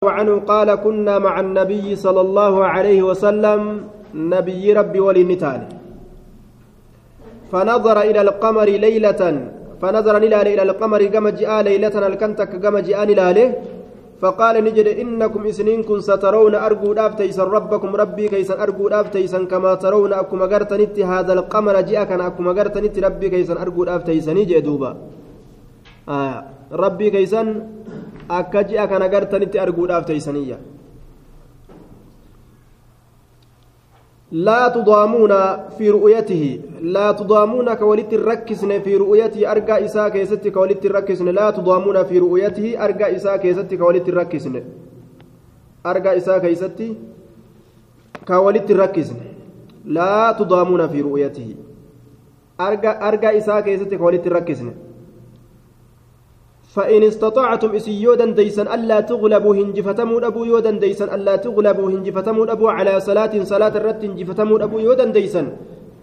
عنه قال كنا مع النبي صلى الله عليه وسلم نبي ربي وللنتال فنظر إلى القمر ليلة فنظر إلى القمر كما جاء ليلة الكنتك كما جاء نلاله فقال نجد إنكم إسنينكم سترون أرجو أفتيسا ربكم ربي كيسا أرجو أفتيسا كما ترون أكما قرتنت هذا القمر جاء كان أكما قرتنت ربي كيسا أرجو أفتيسا نجد دوبا. آه ربي كيسا akka ji'a kana gartanitti arguudhaaf teeysaniyya لا تضامون في رؤيته لا تضامون كولت الركسن في رؤيته أرجع إساء كيست كولت الركسن لا تضامون في رؤيته أرجع إساء كيست كولت الركسن أرجع إساء كيست كولت الركسن لا تضامون في رؤيته أرجع أرجع إساء كيست كولت الركسن فإن استطعتم إسي يودا ديسا ألا تغلبوا هنجفتموا أبو يودا ديسا ألا تغلبوا هنجفتموا أبو على صلاة صلاة الرت هنجفتموا أبو يودا ديسا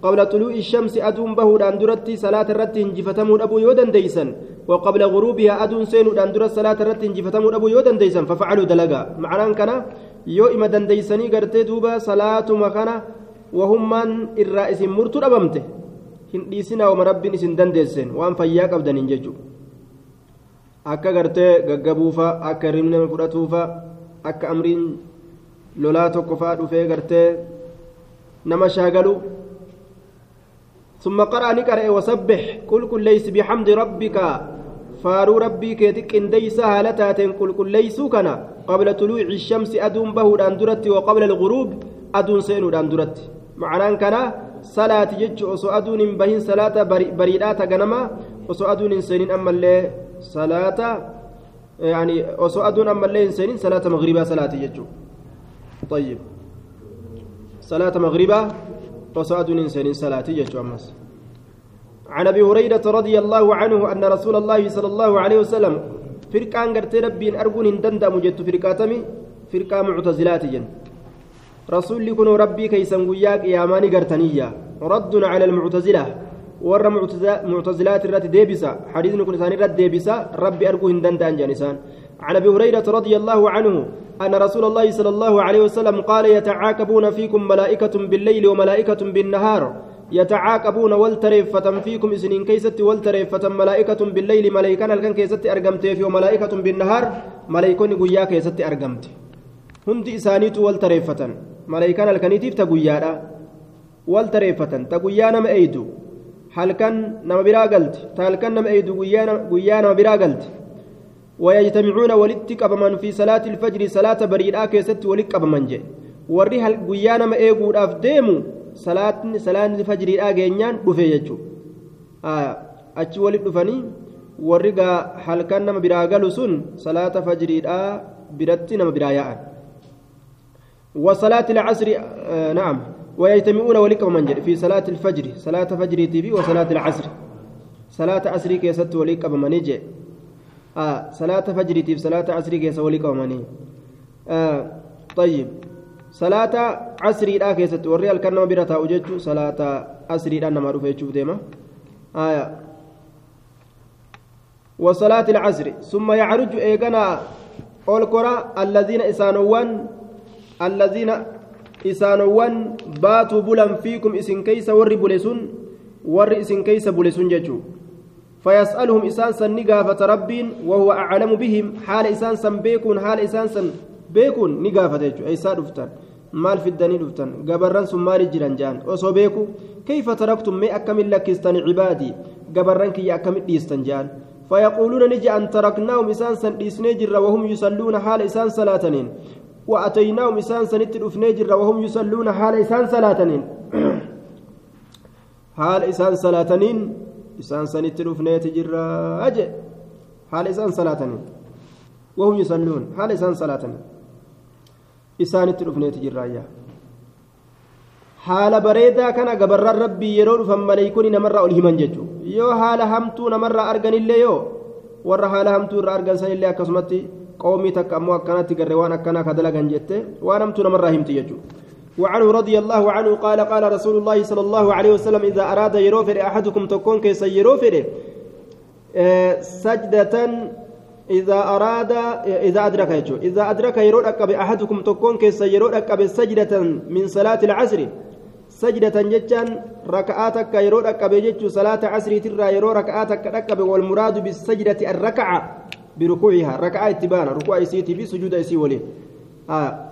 قبل طلوع الشمس أدون به داندرتي صلاة الرت هنجفتموا أبو يودا ديسا وقبل غروبها أدون سين داندرت صلاة الرت هنجفتموا أبو يودا ديسا ففعلوا دلقا. معنى كان قرتي دوبا صلاة مكانا وهم من الرئيس مرتو أبمته. هنديسنا ومربين إسن دنديسن وأن فياك أبدن ججو akka gartee gaggabuufa akka rimne fudhatuufa akka amriin lolaa tokko faa dhufee gartee nama shaagalu. ثم قرأ نقرأ وسبح قل كل ليس بحمد ربك فارو ربي كيتك انديس هالتات قل كل ليس كنا قبل طلوع الشمس أدون به داندرت وقبل الغروب أدون سين داندرت معناه كنا صلاة جج وسو أدون بهن صلاة بريدات غنما وسو أدون سنين أما اللي salaata yani osoo aduun ammallee hin seenin salaata magribaa salaati طيب صلاة مغربة وصاد سنين صلاة يجو أمس عن أبي هريرة رضي الله عنه أن رسول الله صلى الله عليه وسلم فرقان قرت ربين أرجون دندم جت فرقاتمي فرقة معتزلات جن رسول لكن ربي كيسن وياك يا ماني قرتنية رد على المعتزلة warra irratti deebisa. Xadiisni kun isaan irratti deebisa. Rabbi arguu hin danda'an jedhan isaan. عن ابي هريره رضي الله عنه ان رسول الله صلى الله عليه وسلم قال يتعاقبون فيكم ملائكه بالليل وملائكه بالنهار يتعاقبون والتريفة فيكم اسنين كيست والتريفة ملائكة بالليل ملائكة الكن كيست ارقمت في وملائكة بالنهار ملائكة قيا كيست ارقمت هندي اسانيت والتريفة ملائكة الكنيتيف تقيا والتريفة تقيا نم ايدو halkan nama biraa galti ta halkan nama eeydu guyyaa nama biraa galti ويجتمعون ولت قبمن في صلاة الفجر صلاة بريدة كيست ولت قبمن جي warri guyyaa nama eeguudhaaf deemu salaatni fajriidhaa geenyaan dhufe jechuu achi walit dhufanii warri halkan nama biraa galu sun salaata fajriidhaa biratti nama biraa yaa'an وصلاة العصر نعم ويجتمعون ولكم من في صلاة الفجر صلاة فجر تبي وصلاة العصر. صلاة عصر كيست ولكم من يجي آه صلاة فجر تبي صلاة عصر كيس ولكم من آه طيب. صلاة عصر لا كيست وري الكرنم برتا وجدت صلاة عصر لا نما رفع تشوف ديما. آية وصلاة العصر. ثم يعرج إيقنا أولكرا الذين إسانوان الذين isaanowwan baatuu bulan fiikum isin keeysa warri bule sun warri isin keeysa bule sun jechuu. فيسألهم إسان سن نقافة ربين وهو أعلم بهم حال إسان سن بيكون حال إسان سن بيكون نقافة أي ساد أفتن مال في الدنيا أفتن قبران ثم مال جيران جان أصو بيكو كيف تركتم مي أكمل لك استن عبادي قبران كي أكمل ديستن جان فيقولون نجي أن تركناهم إسان سن ديسنيجر وهم يصلون حال إسان صلاتنين وأتيناهم إسان سنت الأفنيجر وهم يصلون حال إسان صلاتنين حال إسان صلاتنين إسان سنت الأفنيجر أجي حال إسان صلاتنين وهم يصلون حال إسان صلاتنين إسان الأفنيجر أيا haala bareedaa kana gabarraan rabbii yeroo dhufan maleeykonni namarraa ol himan jechuudha yoo haala hamtuu namarraa arganillee yoo warra haala hamtuu irraa argan sanillee akkasumatti قومي تك أمو أكنات قروان أكنا كدلقا وأنا متنا مرة همت يجو وعنه رضي الله عنه قال قال رسول الله صلى الله عليه وسلم إذا أراد يروفر أحدكم تكون كيس يروفر آه سجدة إذا أراد إذا أدرك يجو. إذا أدرك يرود أكب أحدكم تكون كيس يرود أكب سجدة من صلاة العصر. سجدة جتان ركعاتك يرود أكب جتو صلاة عصر ترى يرود ركعاتك أكب والمراد بالسجدة الركعة. بركوعها ركعة اتبانا ركوع يسيتي في سجود يسي ولي. آه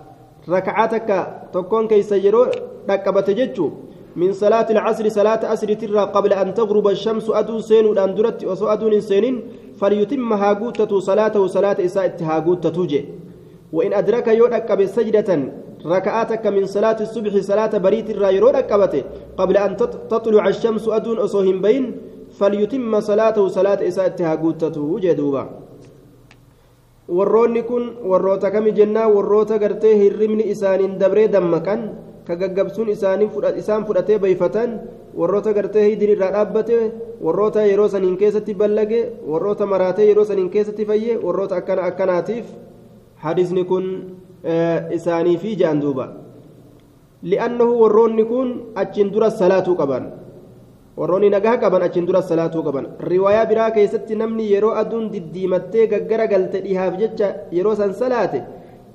ركعاتك تكون كيس يرود أكب تجتو من صلاة العصر صلاة عصر ترى قبل أن تغرب الشمس أدو سين ودان درت وسو أدون سينين. فليتم هاغوتة صلاته صلاة إساءة هاغوتة جي. وإن أدرك يودك بسجدة ركعاتك من صلاة الصبح صلاة بريت الرا يرودك قبل أن تطلع الشمس أدون أصوهم بين فليتم صلاته صلاة إساءة هاغوتة جدوبا warroonni kun warroota kami jennaa warroota gartee hirribni isaaniin dabree dammaqan ka gaggabsuun isaan fudhatee bayfatan warroota gartee hidin irraa dhaabbate warroota yeroo saniin keessatti ballage warroota maraatee yeroo saniin keessatti fayye warroota akkana akkanaatiif hadisni kun isaaniifi ja'an duuba li'annahu warroonni kun achiin dura salaatuu qaban warroonni nagaa qaban achiin dura salaatuu qaban riwaayaa biraa keessatti namni yeroo aduun diddiimattee gaggara galte dhihaaf jecha yeroo san salaate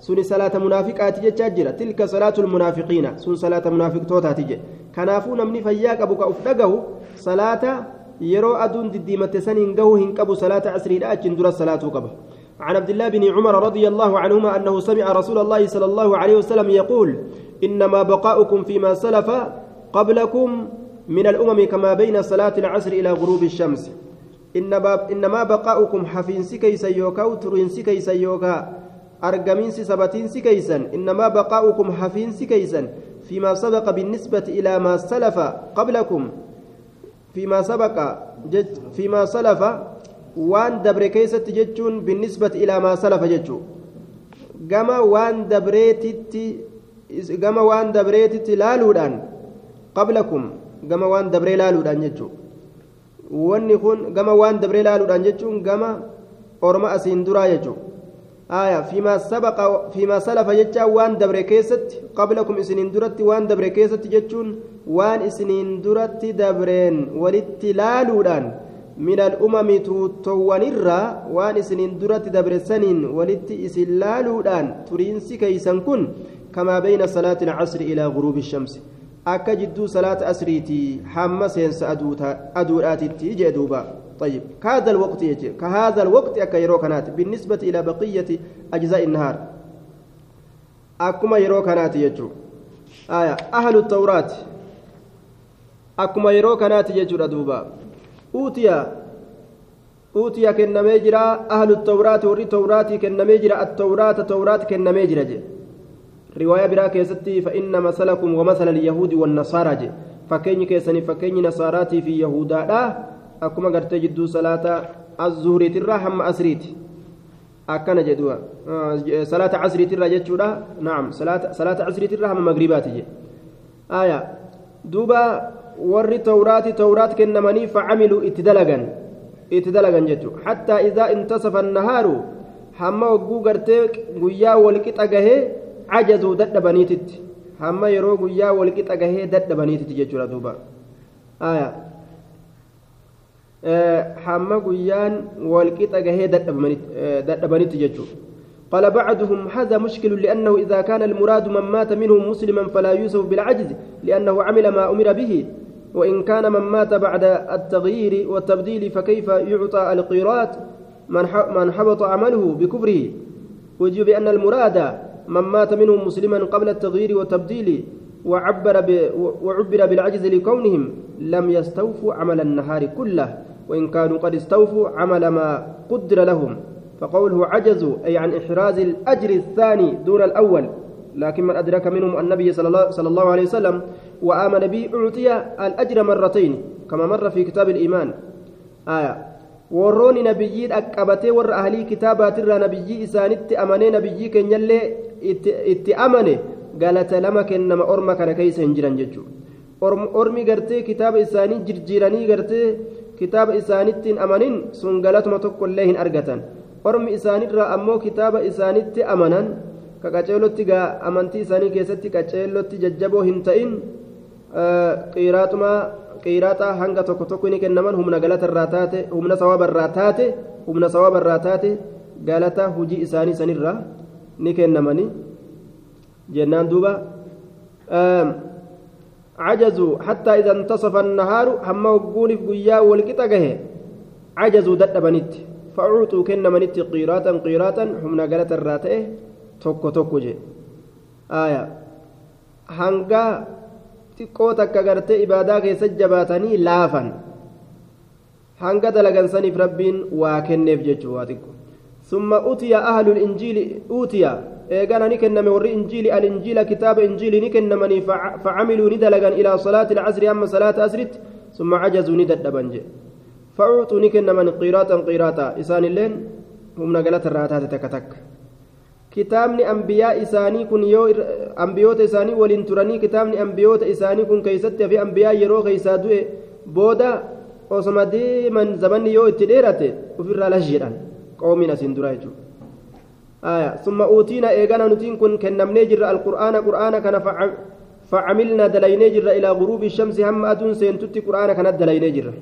suni salaata munaafiqaati jechaa jira tilka salaatul munaafiqiina sun salaata munaafiqtootaati jedhe kanaafuu namni fayyaa qabu ka uf dhagahu salaata yeroo aduun diddiimatte saniin gahu hin qabu salaata casriidha achiin dura salaatuu qaba عن عبد الله بن عمر رضي الله عنهما أنه سمع رسول الله صلى الله عليه وسلم يقول إنما بقاؤكم فيما سلف قبلكم من الأمم كما بين صلاة العصر إلى غروب الشمس. إنما بقاؤكم حفين سكي سيوكا وترين سكي سيوكا أرجمين سبتين سكيسا. إنما بقاؤكم حفين سكيسا فيما سبق بالنسبة إلى ما سلف قبلكم. فيما سبق فيما سلف وان دبر كيسة جتون بالنسبة إلى ما سلف جتو جما وان دبريتت جما وان دبريتت لالودان قبلكم. جما وان دبري لالودان جتو wanni kun gama waan dabree laaluudhaan jechuun gama orma asiin duraa jechuudha. آية فيما سبق فيما سلف جتا وان دبر كيست قبلكم سنين درت وان دبر كيست جتون وان سنين درت دبرين ولتلالودان من الأمم توتوان الرا وان سنين درت دبر سنين ولت إسلالودان ترينسي كيسن كن كما بين صلاة العصر إلى غروب الشمس akka jidduu salaata asriitii hamma seensa aduudhaatitti jee duuba. طيب كهذا الوقت يجي كهذا الوقت أكا يرو بالنسبة إلى بقية أجزاء النهار أكما يرو كانت يجو آية أهل التوراة أكما يرو كانت يجو ردوبا أوتيا أوتيا كنمي جرا أهل التوراة وري توراة كنمي جرا التوراة توراة كنمي جرا رواية براك يستي فإن مثلكم ومثل اليهود والنصارى جي فكين كيسني فكين نصاراتي في يهودا akkuma gartee jidduu salaata azzuhriitirraa hamma asriiti akkana jedhuwa salaata casriitirraa jechuudha naam salaata casriitirraa hamma magribaati je aya duuba warri tawraati tawraat kennamanii facamiluu itti dalagan itti dalagan jechuu hattaa idaa intasafa annahaaru hamma wagguu gartee guyyaa walqixa gahee cajazuu dadhabaniititti hamma yeroo guyyaa walqixa gahee dadhabaniititti jechuudha duuba hamma guyyaan walqixa gahee dadhabanitti jechuudha قال بعضهم هذا مشكل لأنه إذا كان المراد من مات منهم مسلما فلا يوسف بالعجز لأنه عمل ما أمر به. وإن كان من مات بعد التغيير والتبديل فكيف يعطى القيرات؟ من حبط عمله بكفره. وجب بأن المراد من مات منهم مسلما قبل التغيير والتبديل وعبر وعبر بالعجز لكونهم لم يستوفوا عمل النهار كله وإن كانوا قد استوفوا عمل ما قدر لهم. فقوله عجزوا أي عن إحراز الأجر الثاني دون الأول. لكن من أدرك منهم النبي صلى الله, صلى الله عليه وسلم وآمن به أعطي الأجر مرتين كما مر في كتاب الإيمان. آية. Warroonni nabiyyiin dhaqqabatee warra ahlii kitaabaatiirraa nabiyyii isaanitti amanee nabiyyii keenyallee itti amane galata lama kennama orma kana keessa hin jiran jechuudha ormi gartee kitaaba isaanii jirjiiranii gartee kitaaba isaanittiin amanin sun galatuma tokkollee hin argatan ormi isaanirraa ammoo kitaaba isaanitti amanan ka qaceelotti gaa amantii isaanii keessatti qaceelotti jajjaboo hin ta'in qiiraaxuma qiiraaxaa hanga tokko tokko ni kennaman humna galatarraa taate humna sawaabarraa taate humna sawaabarraa taate galata hujii isaanii sanirraa ni kennamani jennaan duuba عجزوا حتى إذا انتصف النهار هم وقوني في قيا والقطة عجزوا ددبنت فأعطوا كن منت قيراتا قيراتا هم نقلت الراتئ توكو توكو جي آية هنگا xiqqoo takka gartee ibaadaa keessa jabaatanii laafan hanga dalagan saniif rabbiin waa kenneef jechuu waa xiqqo summa utiya ahlul injiili utiya eegana ni kenname warri injiili alinjiila kitaaba injiili ni kennamanii facamiluu ni dalagan ilaa salaati alcasri amma salaata asritti summa cajazuu ni dadhaban jedhe فأعطوا نكن من قيراطا قيراطا إسان اللين هم نقلت الراتات تك تك كتابني أنبياء إساني كن يو أنبيوت إساني ولين تراني كتابني أنبيوت إساني كن كيست في أنبياء يرو كيسا دوئ بودا osoma deeman zamanni yoo itti dheerate ofirraa lashiidhaan qoomiin asiin duraa jechuudha summa uutiina eegana nutiin kun kennamnee jirra alqur'aana qur'aana kana facamilnaa dalaynee jirra ilaa guruubi shamsi hamma aduun seentutti qur'aana kanat dalaynee jirra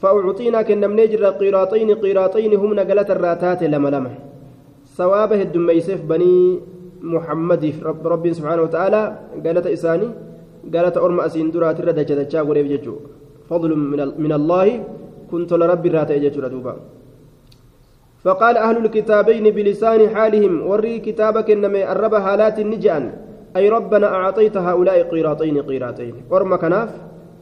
فأعطينا كنمني جرى قيراطين قيراطين هم نقلت الراتات لما لما ثوابه الدميسف بني محمد رب, رب سبحانه وتعالى قالت إساني قالت أرم أسين درات الردجة دجا وليف ججو. فضل من, الله كنت لرب الرات يججو دوبا. فقال أهل الكتابين بلسان حالهم وري كتابك إنما الرب حالات نجأن. أي ربنا أعطيت هؤلاء قيراطين قيراطين. أرم كناف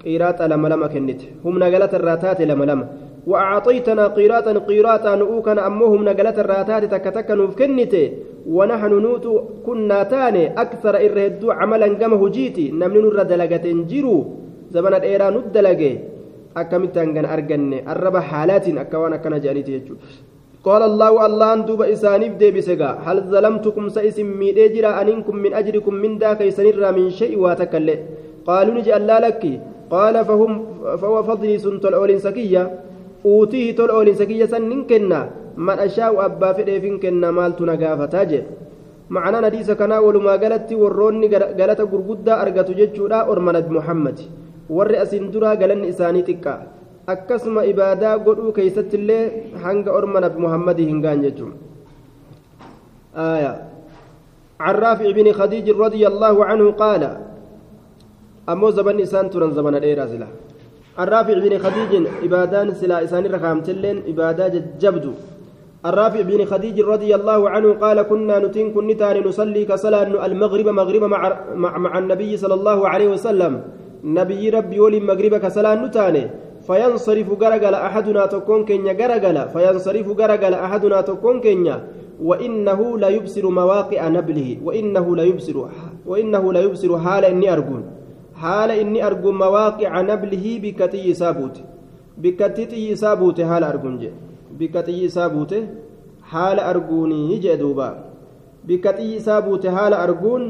قيراط لما لما كنت هم نقلت الراتات لما لما وأعطيتنا قيراطا قيراطا نؤوكنا أمهم نقلت الراتات تكتك نوف ونحن نوت كنا تاني أكثر إرهدو عملا قمه جيتي نمن نر دلقة جيرو زمن الإيران الدلقة أكمتان كان أرجن الربع حالات أكوان كان جانيتي قال الله الله دوب إسانيف دي بسقا هل ظلمتكم سيسم ميدي جرا أنكم من أجركم من ذاك يسنر من شيء واتكلي؟ قالوا نجي الله لك. قال فهم فهو فضلي سنت الأولين سكية. أوتيه تل الأولين سكية سنن كنا من أشاء أبا فديفين كنا مالت نقافة تاجر معنى نديس كنا ولما قالت وروني قالت قرقودة أرقت ججودا أرمنت محمد ور أسين درا قالن إساني تكا akkasuma ibaadaa godhuu keeysattillee hanga orma nabi muhammadii hin gaan jechuun. عن رافع بن خديج رضي الله عنه قال أمو زبن إسان ترن زبن الإيرا سلا الرافع بن خديج إبادان سلا إسان رخام تلين إبادة جبدو الرافع بن خديج رضي الله عنه قال كنا نتين كنتان نصلي كصلاة المغرب مغرب مع, مع, مع النبي صلى الله عليه وسلم. نبي ربي ولي مغرب كصلاة نتاني فينصرف غرغل أحدنا تكون كنيا غرغل. فينصرف غرغل أحدنا تكون كنيا. وإنه لا يبصر مواقع نبله. وإنه لا يبصر وإنه لا يبصر حال إني أرجون. حال إني أرجون مواقع نبله بكتي سابوت بكتي سابوت حال أرجون جي بكتي سابوت حال أرجوني يجي دوبا بكتي سابوت حال أرجون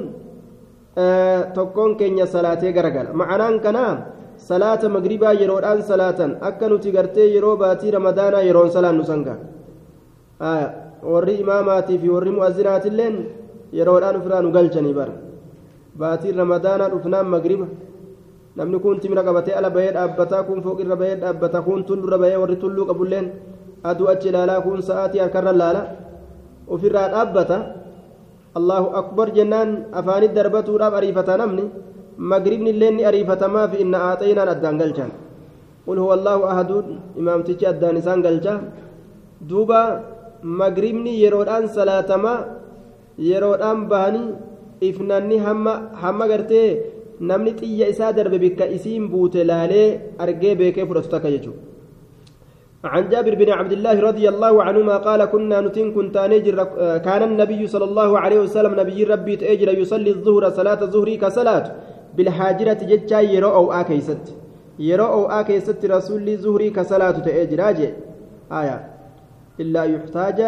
أه تكون كنيا صلاة غرغل معناه كنام salaata magribaa yeroodhaan salaatan akka nuti gartee yeroo baatii ramadaanaa yeroon salaannu sangaa warri imaamaatii fi warri mu'azinaatilleen yeroodhaan ofirraa nu galchanii bara baatiin ramadaanaa dhufnaan magriba namni kun timira qabatee ala bahee dhaabbataa kun fooqirra bahee dhaabbata kun tullurra bahee warri tulluu qabulleen aduu achi ilaalaa kun sa'aatii harkarra laala ofirraa dhaabbata allahu akbar jennaan afaanit darbatuudhaaf ariifataa namni magribni illee ni ariifatamaa fi inna aaxaynaan addaan galchan qul huwa allaahu ahaduun imaamtichi addaan isaan galcha duuba magribni yeroodhaan salaatamaa yeroodhaan bahanii ifnanni hamma gartee namni xiyya isaa darbe bikka isiin buute laalee argee beekee fudhatu takka jechuudha. عن جابر بن عبد الله رضي الله عنهما قال كنا نتين كنت نجر كان النبي صلى الله عليه وسلم نبي ربي تأجر يصلي الظهر صلاة الظهر كصلاة بالحاجرة جتشا يرو أو آكيست يرو أو آكيست رسول زهري كصلاة تأجراج آية إلا يحتاج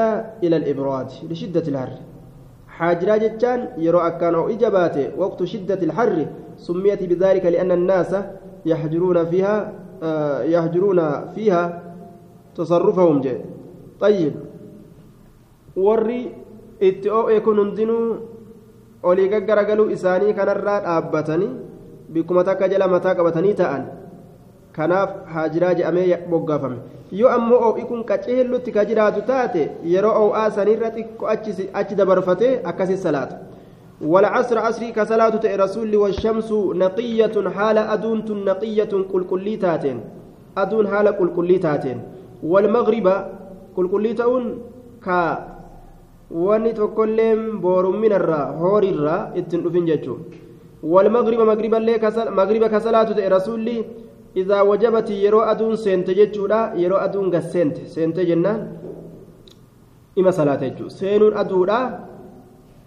إلى الإبراد لشدة الحر حاجرة جتشان يرو أكان أو إجابات وقت شدة الحر سميت بذلك لأن الناس يحجرون فيها آه يحجرون فيها تصرفهم جي طيب وري اتئو يكون هندنو olii gaggaragaluu isaanii kanarraa dhaabbatanii bikkuma takka jala mataa qabatanii ta'an kanaaf haajiraa jedhamee moggaafame yoo ammoo oo'i kun qaceellutti ka jiraatu taate yeroo oo'aa sanirra xiqqoo achi dabarfatee akkasi salaata والعصر عصري كصلاة رسول والشمس نقية حال أدون نقية كل كلي تاتين أدون حال كل كلي تاتين والمغرب كل كلي تون كا wanni tokkolleen boorummin irraa hoori irraa ittiin dhufin jechuun walmagriba magriballee magriba kasalaatu ta'e rasuulli idaa wajabati yeroo aduun seente jechuudha yeroo aduun gas seente seente jennaan ima salaata jechuudha seenuun aduudha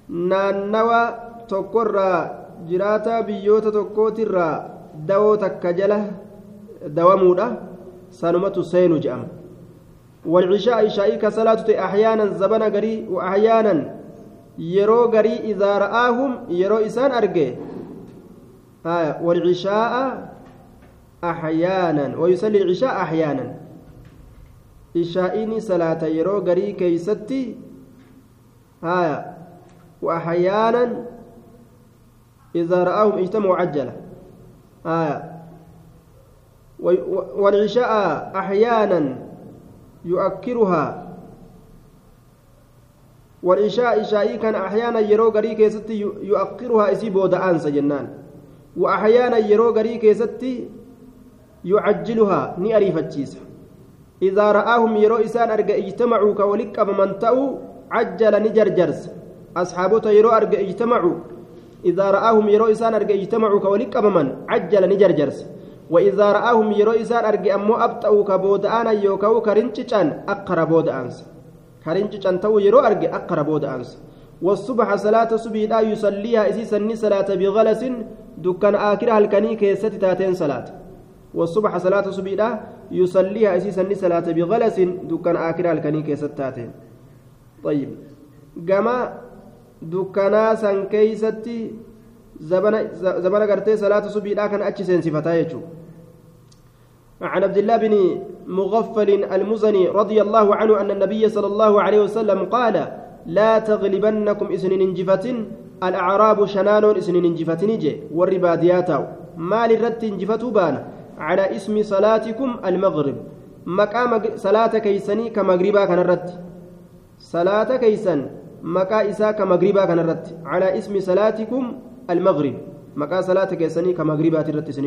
naannawa tokkorraa jiraataa biyyoota tokkootirraa dawoo takka jala dawamuudha sanumatu seenu jedhama والعشاء عشاء كصلاة أحيانا زبنا غري وأحيانا يرو غري إذا رآهم يرو إسان أرجع آه والعشاء أحيانا ويصلي العشاء أحيانا. عشاء صلاة يرو غري كيستي. آه وأحيانا إذا رآهم اجتمعوا عجلة. آه والعشاء أحيانا يؤكرها والعشاء إشائي كان أحيانا يرو غري كيستي يؤكرها إسي بود أنس جنان. وأحيانا يرو غري كيستي يعجلها ني أريفتشيس إذا رآهم يرو إسان أرجع اجتمعوا كولك من تأو عجل نجرجرس أصحابته يرو أرجع اجتمعوا. إذا رآهم يرو إسان أرجع اجتمعوا كولك من عجل نجرجرس وإذا رآهم يرو إسان أرجع أمو أبتأوا كبود أنا يوكاو كرنشان أقرب بود أنس كرنشان تو يرو أرجع أقرب بود أنس والصبح صلاة صبح لا يصليها إسيسا صلاة بغلس دكان آكرها الكني كيست تاتين صلاة. والصبح صلاة صبح لا يصليها إسيسا صلاة بغلس دكان آكرها الكني كيست تاتين طيب. جما دكانا سان كيستي زبنا زبنا قرتي صلاة صبح لا كان أتشي سنسفتا عن عبد الله بن مغفل المزني رضي الله عنه أن النبي صلى الله عليه وسلم قال لا تغلبنكم إسن ننجفة الأعراب شنان إسن ننجفة نجي والرباديات مال الرد انجفة بان. على اسم صلاتكم المغرب مقام صلاة كيسني كمغربا كان الرد صلاة كيسن مقا إسا كمغربا كان الرد على اسم صلاتكم المغرب مقا صلاة كيسني كمغربا إسن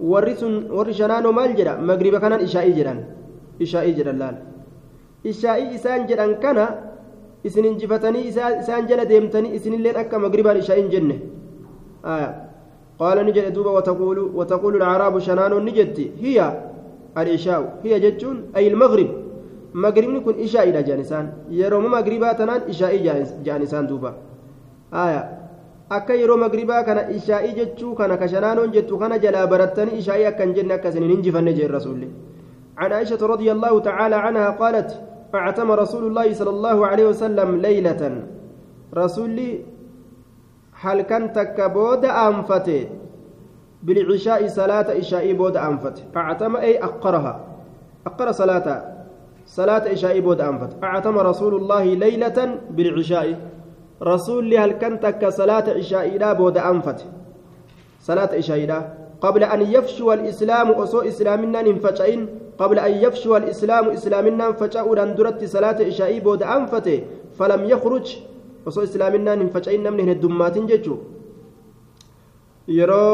warri sun warri shanaanoo maal jedha magriba kanaan ishaa'ii jedhan ishaa'ii jedhan laal ishaa'ii isaan jedhan kana isin injifatanii isaan jala deemtanii isinilleen akka magribaan ishaa'ii hin jedhe duuba wataquulu wataquulu alcaraabu shanaanoon ni jetti hiya al-ishaa'u hiya jechuun ay ilmagrib magribni kun ishaa'iidha jedhan isaan yerooma magribaa tanaan ishaa'ii jedhan isaan duuba akka yeroo magribaa kana ishaa'ii jechuu kana ka shanaanoon jettu kana jalaa barattanii ishaa'ii akka hin jenne akka isin hin injifanne jeen rasuulli عن عائشة رضي الله تعالى عنها قالت اعتم رسول الله صلى الله عليه وسلم ليلة رسولي كبود أنفته؟ بالعشاء صلاة عشاء بود أنفته. اعتم أي أقرها. أقر صلاة. صلاة عشاء بود أنفته. اعتم رسول الله ليلة بالعشاء. رسول هل كنت كصلاة عشاء لا بود أنفت صلاة عشاء لا قبل أن يفشو الإسلام أصو إسلامنا ننفجئين قبل أن يفشو الإسلام إسلامنا ننفجأوا لندرت صلاة عشاء بود أنفت فلم يخرج. أصو إسلامنا ننفجئين نمنه الدمات ججو يرى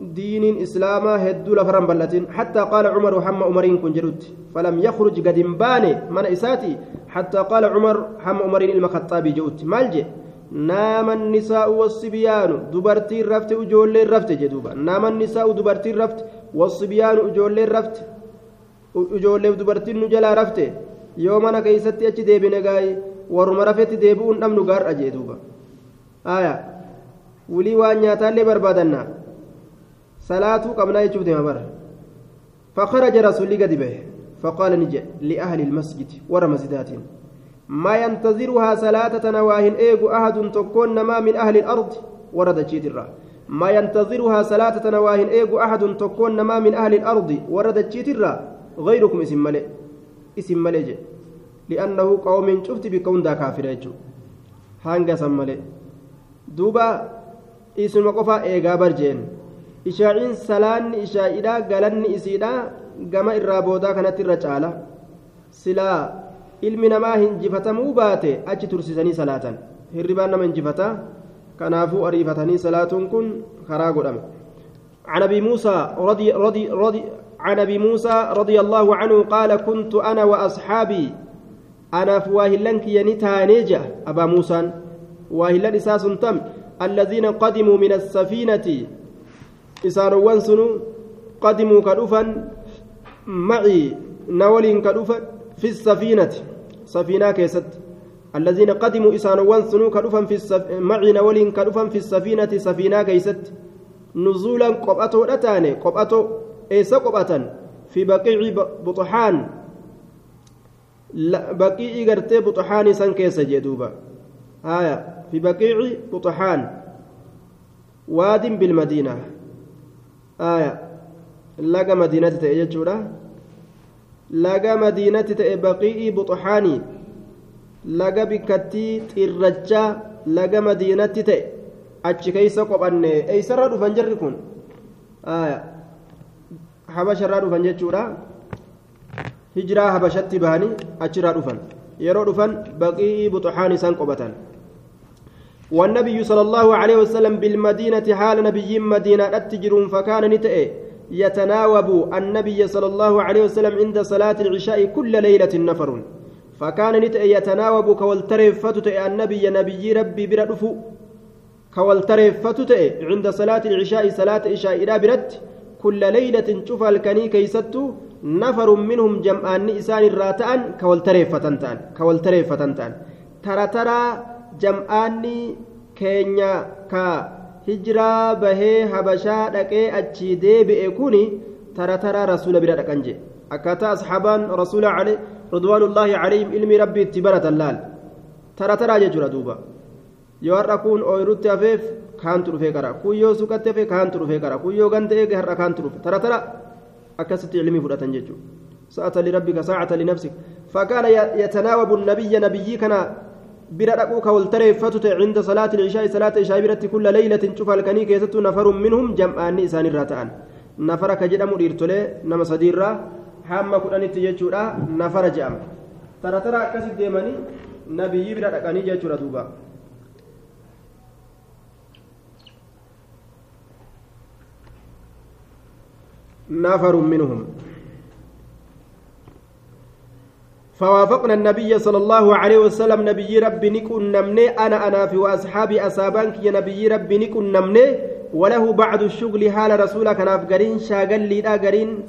دين إسلام هدو لفرن بلتين حتى قال عمر وحم عمرين كن جرد فلم يخرج قد باني من إساتي حتى قال عمر حم عمرين المخطابي جوت مالجي نام النساء والصبيان دبرتي رفت وجولي رفت جدوبا نام النساء دبرتي رفت والصبيان وجولي رفت وجولي دبرتي نجلا رفت يومنا كيستي أتي ديبي نقاي ورم رفت ديبون نمنو قار أجيدوبا آية ولي وان ياتالي بربادنا salaatuu qabnaa jechuuf deema bara. فخرج رسول قد به فقال نجي لأهل المسجد ورا مسجداتين ما ينتظرها صلاة نواهن إيغو أحد تكون ما من أهل الأرض ورد الرا ما ينتظرها صلاة نواهن إيغو أحد تكون ما من أهل الأرض ورد الرا غيركم اسم ملئ اسم ملئ لأنه قوم شفت بكون دا كافر يجو هانغا سمالي دوبا اسم قفا إيغا برجين ishaa'iin salaanni ishaa'idhaa galanni isiidhaa gama irraa boodaa kanatti irra caala silaa ilmi namaa hinjifatamuu baate achi tursisanii salaatan hirribaan nama hinjifata kanaafuu ariifatanii salaatuun kun karaa godhame عن ابي موسى رضي رضي رضي عن ابي موسى رضي الله عنه قال كنت أنا واصحابي أنا فواهلنك ينتانيجا أبا موسى. واهلن إساس تم. الذين قدموا من السفينة اسانوان سنو قدموا كدفا معي نول كدفا في السفينة. سفينة كيست. الذين قدموا اسانوان سنو كدفا في السف... معي نول كدفا في السفينة. سفينة كيست. نزولا قبأتو أتاني قبأتو إيسا قبأة في بقيع بطحان. بقيع قرتي بطحان سن كيس جدوبا آية في بقيع بطحان. واد بالمدينة. آية لقى مدينة تأججورا لقى مدينة بقيع بطحاني لقى بكتي ترجا لقى مدينة تأ achi keeysa qophanne eeysarraa dhufan jarri kun habasharraa dhufan jechuudha hijiraa habashatti bahanii achirraa dhufan. Yeroo dhufan baqii buxuxaan isaan qophatan والنبي صلى الله عليه وسلم بالمدينة حال نبي مدينة أتجرون فكان نتئ يتناوب النبي صلى الله عليه وسلم عند صلاة العشاء كل ليلة نفر فكان نتئ يتناوب كولترفتت النبي نبي ربي بردفو كوالتريفتو تئ عند صلاة العشاء صلاة عشاء إلى برد كل ليلة شوف الكني كيستو نفر منهم جمعان إسان الراتان كوالتريفتن تان كوالتريفتن تان. ترى ترى جمعان كينيا كا هجرا بهي حبشا دقي أجي ديبئ كوني ترى ترى رسول برا دقنجي. أكاتا أصحابان رسول عليه رضوان الله عليهم علمي ربي اتبرة اللال. ترى ترى ججر دوبا. yoo har'a kun ooyirutti hafeef kaantu dhufee qara kun yoo suqatti hafe kaantu dhufee qara kun yoo ganta eege har'a kaantu dhufe tara tara akkasitti ilmii fudhatan jechuudha sa'ata lirabbika saacata linafsik fakkaana yatanaawabu nabiyya nabiyyii kana bira dhaquu ka waltareeffatu ta'e cinda salaati ishaa'i salaata ishaa biratti kulla leeylatin cufa halkanii keessattuu nafarun minhum jam'aanni isaanirraa ta'an nafara ka jedhamu dhiirtolee nama sadiirraa hamma kudhanitti jechuudha nafara je'ama tara tara akkasitti deemanii nabiyyii bira dhaqanii jechuudha duuba. نفر منهم. فوافقنا النبي صلى الله عليه وسلم نبي ربي نكون نمني أنا أنا في وأصحابي أصابانك يا نبي ربي نكون نمني وله بعد الشغل حال رسولك أنا قرين شاغل لي دا قرين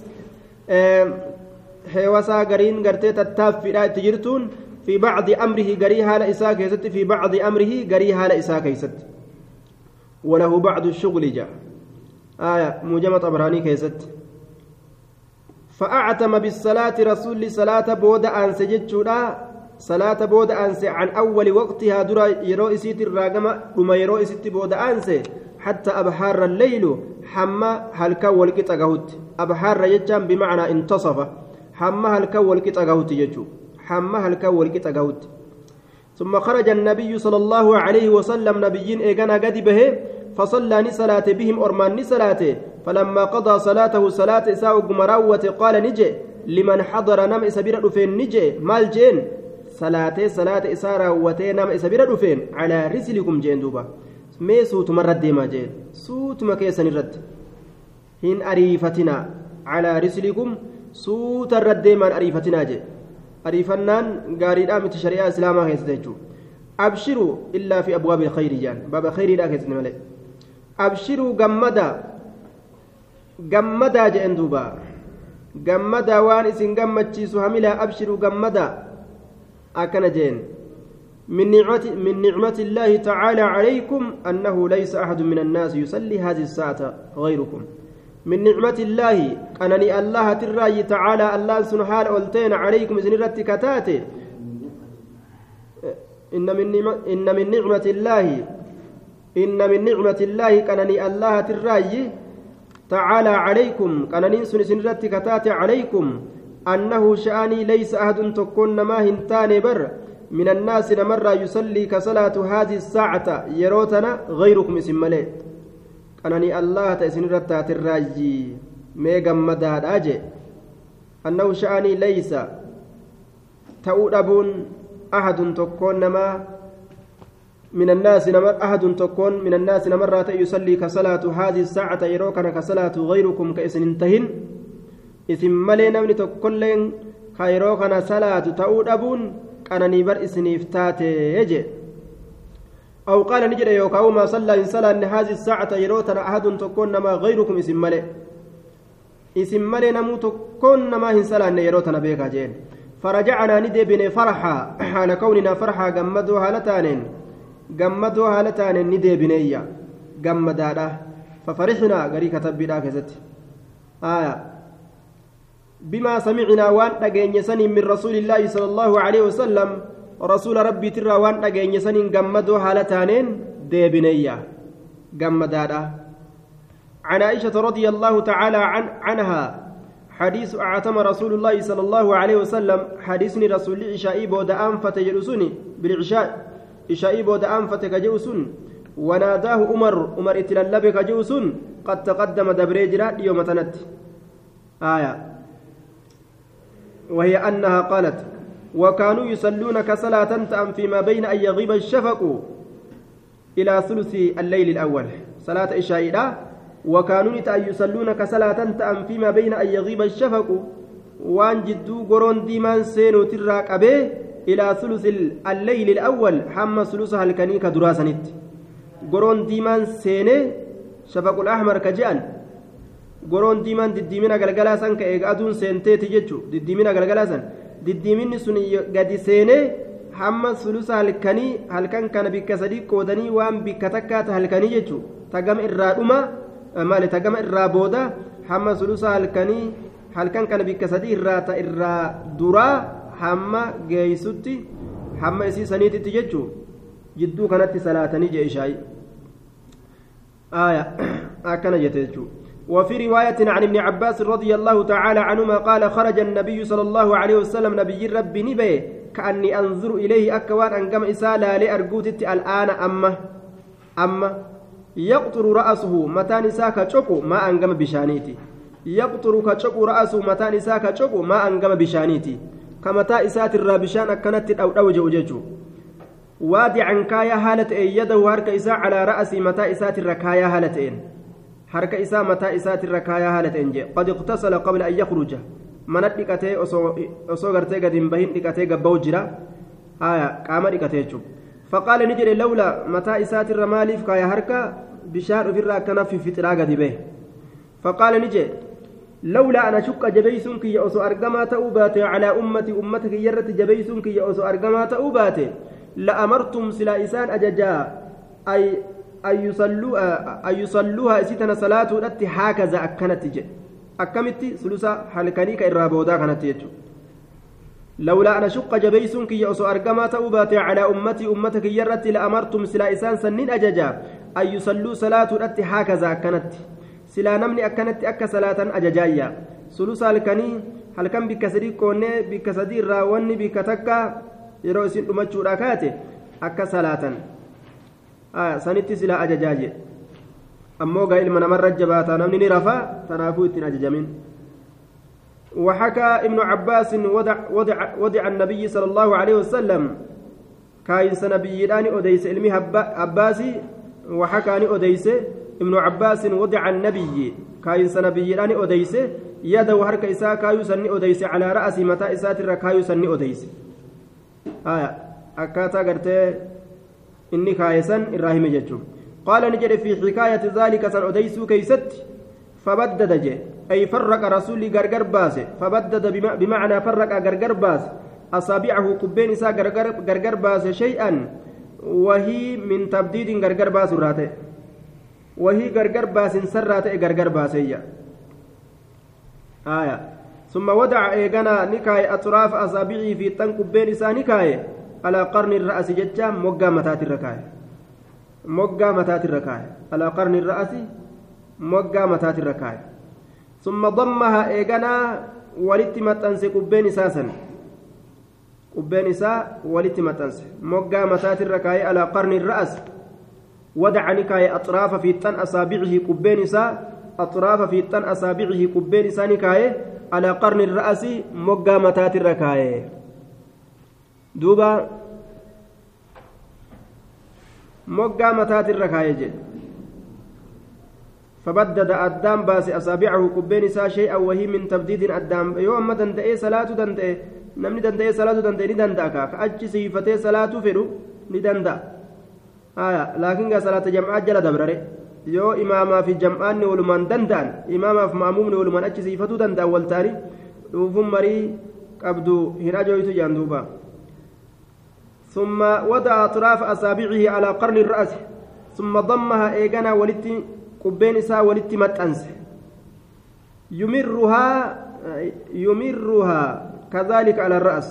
حيوسا قرين قرتي تتاف في تجرتون في بعض أمره قري حال إساء في بعض أمره قري حال إساء وله بعد الشغل جاء. آية موجمة أبراني كيست. فأعتم بالصلاة رسول صلاة بود أنس جتشودا صلاة بود أنس عن أول وقتها درا يرو إسيت الراقمة وما يرو إسيت بود أنس حتى أبحار الليل حما هلكا والكت أقهوت أبحار يجام بمعنى انتصف. حما هلكا والكت أقهوت يجو. حما هلكا والكت أقهوت ثم خرج النبي صلى الله عليه وسلم نبيين إيقنا قد به فصلى نسلاته بهم أرمان نسلاته فلما قضى صلاته صلاة إساء قمراوة قال نجي لمن حضر نم إسبير دفين نجي مال جين صلاة صلاة إساء راوتي نم إسبير دفين على رسلكم جين دوبا mee suutuma irratti deemaa jee suutuma keessan irratti hin ariifatinaa calaa rislikum suuta irratti deemaan ariifatinaa jee ariifannaan gaariidhaa miti shari'aa islaamaa keessatti jechuudha abshiruu illaa fi abwaabi khayri jaan baaba khayriidhaa keessatti malee abshiruu gammadaa gammadaa jedhen duuba. Gammadaa waan isin gammachiisu hamilaa abshiruu gammadaa akkana jeen. من نعمة الله تعالى عليكم أنه ليس أحد من الناس يصلي هذه الساعة غيركم من نعمة الله أنني الله تراي تعالى الله سبحانه ألتين عليكم إذن رتكتاته إن من إن من نعمة الله إن من نعمة الله كأنني الله تراي تعالى عليكم. كأنني سن رتكتاته عليكم. أنه شأني ليس أحد تكون ما هنتان بر. من الناس نمر يصلي كصلاة هذه الساعة. يروتنا غيركم اسم ملئ ta isinirra taatirraayyi mee gammadaadhaa jee annahu sha'anii laysa ta'uu dhabuun ahadun tokkoon namaa من الناس نمر أحد تكون من الناس نمر يصلي كصلاة هذه الساعة يروكنا كصلاة غيركم كإسن انتهن. إسم ملي نمني تكون كيروكنا صلاة تؤود أبون كان نيبر إسنيف تاتي يجي. أو قال نجد يوكاو ما صلى إن صلى أن هذه الساعة يروتنا أحد تكون ما غيركم إسم ملي. إسم ملي نمو تكون ما هن صلى أن يروتنا بيكا جين فرجعنا ندي بني فرحا حال كوننا فرحا قمدوا هالتانين gammadoo haala taaneen ni deebineeyya gammadaadha fafarixnaa garii katabbiidhaa keessatti aya bimaa samicnaa waan dhageenye saniin min rasuulillaahi sala allaahu aleyhi wasalam rasuula rabbiitirraa waan dhageenye saniin gammadoo haala taaneen deebineeyya gammadaadha عن عائشة رضي الله تعالى عن عنها حديث أعتم رسول الله صلى الله عليه وسلم حديث رسول العشاء بود أنفت جلسني بالعشاء إشائي بود أنفت كجوسن. وناداه عمر عمر اتللب كجوسن. قد تقدم دبريجرا يوم تنت. آية. وهي أنها قالت وكانوا يصلون كصلاة تأم فيما بين أن يغيب الشفق إلى ثلث الليل الأول. صلاة إشائي وكانوا يصلون كصلاة تأم فيما بين أن يغيب الشفق. وان جدو قرون ديمان سينو تراك أبيه إلى ثلث الليل الأول حمى ثلثها الكنيك دراسنت قرون ديمان سيني شفق الأحمر كجان قرون ديمان دديمنا قلقلاسا كإيقادون سينتيتي جتشو دديمنا قلقلاسا دديمني سني قد سيني kana bikka sadii qoodanii waan bikka takkaata halkanii jechuun tagama irraa dhuma maali tagama irraa booda hamma sulusa halkanii halkan kana bikka sadii irraa ta irraa duraa hamma geeysutti hamma isii saniititti jechuun jidduu kanatti salaatanii jee ishaayi آية أكن جتجو وفي رواية عن ابن عباس رضي الله تعالى عنهما قال خرج النبي صلى الله عليه وسلم نبي ربي نبي كأني أنظر إليه أكوان أن كم إسالة لأرجوتت الآن أما أما يقطر رأسه متى نساك شكو ما أنقم بشانيتي يقطر كشكو رأسه متى نساك شكو ما أنقم بشانيتي كمتى إسات الرابشان أكنت أو أوجه ججو waadican kaayaa haala ta'een yadahu harka isaa calaa ra'asii mataa isaatirra kaayaa haala ta'een harka isaa mataa isaatirra kaayaa haala ta'een jee qad iqtasala qabla an yakruja mana dhiqatee osoo gartee gad hin bahin dhiqatee gabba'u jira haya qaama dhiqatee jechuun faqaala ni jedhe lawla mataa isaatirra maaliif kaayaa harka bishaan ofirra akkana fiffixiraa gadi bahe faqaala ni jedhe لولا أنا شك جبيسون كي أسو أرجما تأوباتي على أمتي أمتك يرت جبيسون كي أسو أرجما تأوباتي. لأمرتم سلا إسان أججا أي أن يصلوا أن يصلوها إسيتنا صلاة التي هكذا أكنت جي. أكمت سلسة حلكنيك الرابودا كانت يجو. لولا أنا شق جبيسون كي أسو أرقما تأوباتي على أمتي أمتك يرت لأمرتم سلا إسان سنين أججا أن يصلوا صلاة التي هكذا أكنت. سلا نمني أكنت أك صلاة أججايا سلسة halkanii halkan bikka sadii qoonnee bikka sadii irraa wanni bikka takka yeroo isin dhumachuudha kaate akka salaatan sanitti silaa ajajaaje ammoo gaa ilma namarra jabaataa namni ni rafaa tanaafuu ittiin ajajamin وحكى ابن عباس وضع, وضع, وضع النبي صلى الله عليه وسلم كاين نبيان أديس علمي عباسي وحكى أديس ابن عباس وضع النبي كاين نبيان أديس يده حركة إساء كايو سني أديس على رأس متى إسات الركايو سني أديس آية gartee inni kaayesan irraa hime jechuun qaala ni jedhe fi xikaayati zaalika san odeysuu keeysatti fabaddada je ay farraqa rasuulli gargar baase fabaddada bimacnaa farraqa gargar baase asaabicahu qubbeen isaa gargar baase shay'an wahii min tabdiidin gargar gargar baasin sarraa ta'e gargar baaseeyya aya ثم ودع إيغانا نكاي أطراف أصابعه في تنكبين إسا نكاي على قرن الرأس ججا مقا متات الركاية. مقا متات الركاية. على قرن الرأس مقا متات الركاية. ثم ضمها إيغانا ولت متنس قبين إساسا قبين إسا ولت متنس مقا متات الركاية على قرن الرأس. ودع نكاية أطراف في التن أصابعه كبين إساء أطراف في التن أصابعه كبين إساء على قرن الرأس مقا متات الركاية. دوبا مقا متات الركاية فبدد أدام باس أصابعه كبين إساء شيئا وهي من تبديد أدام يوم ما دندئ صلاة دندئ namni danda'ee salaatu danda'e ni danda'a ka achi siifatee salaata jam'aa jala dabrare yoo imaamaa fi jam'aanni walumaan danda'an imaamaaf maamumni walumaan achi siifatuu danda'an wal ta'anii dhuufuun marii qabdu hin ajooytu jaan duuba ثم وضع أطراف أصابعه على قرن الرأس ثم ضمها إيجانا ولتي قبين سا ولتي متأنس يمرها يمرها كذلك على الرأس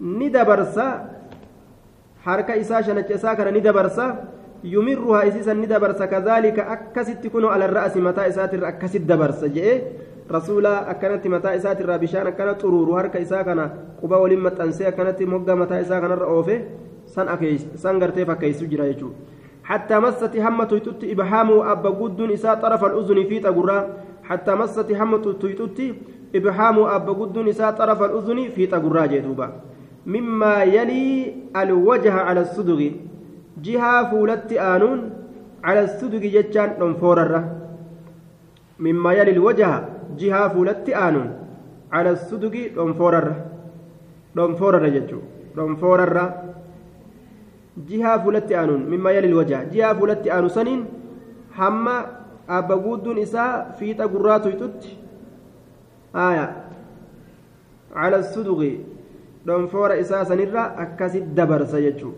ندبرسا حركة إساء شنك إساء كان ندبرسا يمرها إسيسا ندبرسا كذلك أكست تكون على الرأس متى إساتر أكست دبرسا جئ رسولا أكنت متى إساتر بشان أكنت طرور حركة إساء كان قبا ولما تنسي أكنت مقا متى إساء كان الرأوفه سن أكيس سن غرتي فكيس جرا حتى مست همة تيتت إبهام أبا قد إساء طرف الأذن في تقرى حتى مست همة تيتت إبهام أبا قد نساء طرف الأذن في تقراج دوبا مما يلي الوجه على الصدغ جهة فولت آنون على الصدغ جتان ننفورر. مما يلي الوجه جهة فولت آنون على الصدغ ننفورر. ننفورر جتو ننفورر. جهة فولت آنون. مما يلي الوجه جهة فولت آنو سنين أبا قد نساء في تقرات يتت آية. على الصدغ إساسا نرى أكاسي دبر سيجو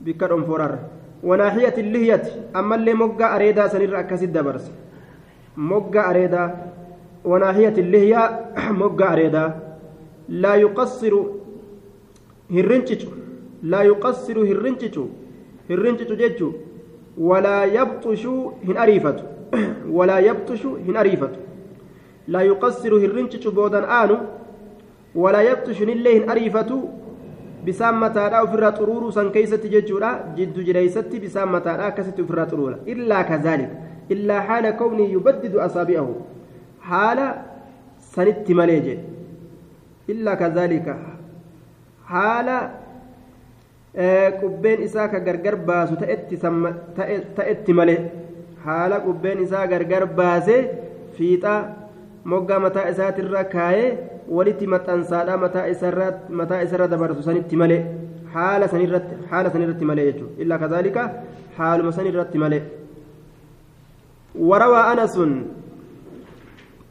بك دونفورر وناحية اللهية أما اللي مقا أريدا سنرى أكاسي دبر مقا أريدا وناحية اللهية مقا أريدا لا يقصر هرنشتو لا يقصر هرنشتو هرنشتو جيتشو ولا يبطش هن أريفتو ولا يبطش هن أريفتو لا يقصر هرنش بودان آنو ولا يبطش نليه أريفة بسام xuruuruu san keeysatti jechuudha jiddu jireeysatti bisaan mataadha akkasitti ofirraa xuruura illaa kazalik illaa haala kawnii yubaddidu asaabi'ahu haala sanitti malee jedhe illaa kazalika haala qubbeen isaa ka gargar baasu ta'etti malee haala qubbeen isaa gargar baasee fiixaa moggaa mataa isaatirra walitti maxxansaadha mataa isarra dabarsu sanitti malee haala sanirratti malee jechuudha. Illaa kazaalika haaluma sanirratti malee. وروى أنس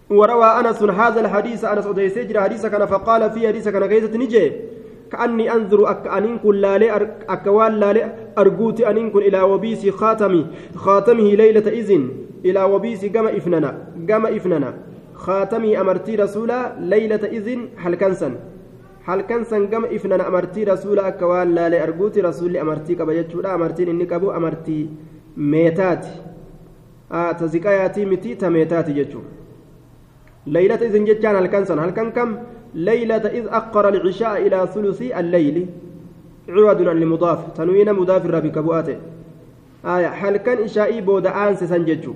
وروى أنس هذا الحديث أنس أديسي جرى حديث كان فقال في حديث كان كيسة نجي كأني أنظر أك أنين كن لالي أكوال لالي أرجوت أنين كن إلى وبيس خاتمي خاتمه ليلة إذن إلى وبيس جمع إفننا جمع إفننا خاتمي أمرتي رسولا ليلة إذن هل كنسن هل كنسن قم إفنان أمرتي رسولا أكوان لا لأرجوتي رسولي أمرتي كبجتشولا أمرتي إني كبو أمرتي ميتات آه تزكاياتي متي تميتات جتشو ليلة إذن جتشان هل كنسن هل كن كم؟ ليلة إذ أقر العشاء إلى ثلث الليل. عوض عن المضاف تنوين مضاف الربي كبواتي آية هل كان إشائي بود آنس سنجتشو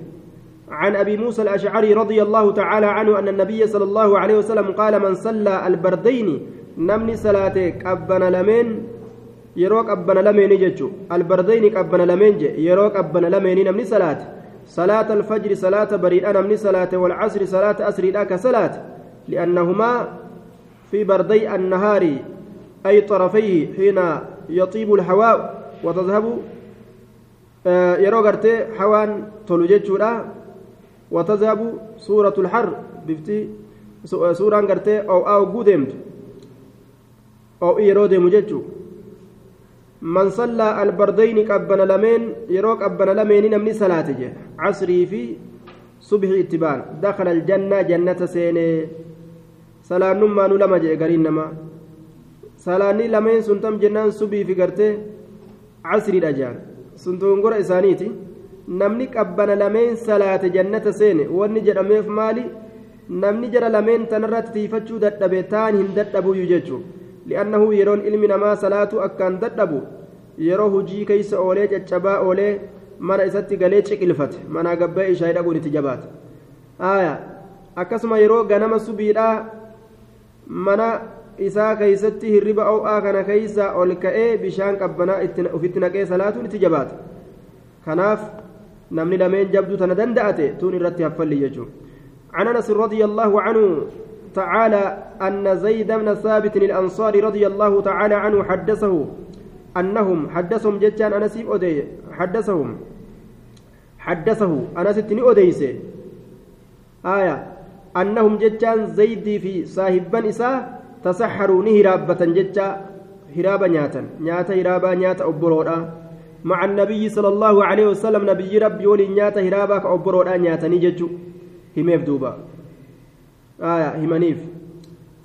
عن أبي موسى الأشعري رضي الله تعالى عنه أن النبي صلى الله عليه وسلم قال من صلى البردين نمني صلاتك أبنا لمن يروك أبنا لمن جتشو البردين أبنا لمن يروك أبنا لمن نمني صلاة صلاة الفجر صلاة بريد أنا من صلاة والعصر صلاة أسري لك صلاة. لأنهما في بردي النهار أي طرفيه حين يطيب الهواء وتذهب آه يروغرتي حوان تولو وتذهب سورة الحر بفتي سورة غرتي أو أو قدمت أو إيرو ديمو جتشو من صلى البردين قبنا لمن يروك قبنا لمن نمني صلاة عصري في صبح اتبان دخل الجنة جنة سيني. صلاة نما نلما جه قرين نما. صلاة لمن سنتم جنان صبي في قرتي عصري الأجان سنتم قرأ إسانيتي. Namni qabbana lameen salaate jannata seene wanni jedhameef maali namni jara lameen tanarratti tiifachuu dadhabe taan hin dadhabuyyuu jechuun li'annahu yeroon ilmi namaa salaatu akkaan dadhabu yeroo hujii keeysa oolee caccabaa oolee mana isatti galee ciqilfate manaa gabbee ishaa dhaquun itti jabaate aya akkasuma yeroo ganama subiidhaa mana isaa keeysatti hirriba o'aa kana keeysa ol ka'ee bishaan qabbanaa ufitti naqee salaatuun itti jabaate kanaaf namni lameen jabduu tana danda'ate tuun irratti haffalli jechuun. عن انس رضي الله عنه تعالى ان زيد بن ثابت الانصاري رضي الله تعالى عنه حدثه انهم حدثهم جتان انس اودي حدثهم حدثه انس تني اوديس آية أنهم جتان زيد في صاحبا إساه تسحروا نهرابة جتا هرابا نياتا نياتا هرابا نياتا أبرودا مع النبي صلى الله عليه وسلم نبي ربي ولي نياتا هرابا كأبرودا نياتا نجتو هميف دوبا. آية همنيف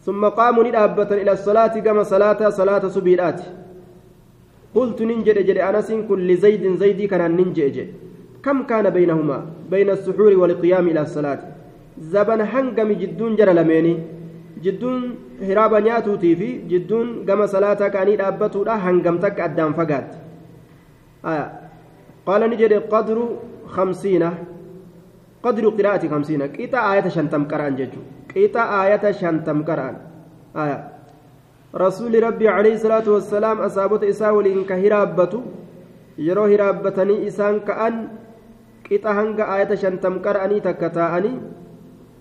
ثم قاموا ندابة إلى الصلاة كما صلاة صلاة سبيلات. قلت ننجد جد أنس كل زيد زيدي كان ننجد كم كان بينهما؟ بين السحور والقيام إلى الصلاة. زبن هنقم جدون جرى لميني. jidduun hiraaba nyaatuutii fi jidduun gama salaataa ka'anii dhaabbatuudha hangam takka addaan fagaatti jedhe qadru khamsiina qadru qiraa'ati khamsiina qixa aayata shantam qara'an jechuu qixa aayata shantam qara'an rasuuli rabbii alayhi salaatu wassalaam asaabota isaa waliin ka hiraabbatu yeroo hiraabbatanii isaan ka'an qixa hanga aayata shantam qara'anii takka taa'anii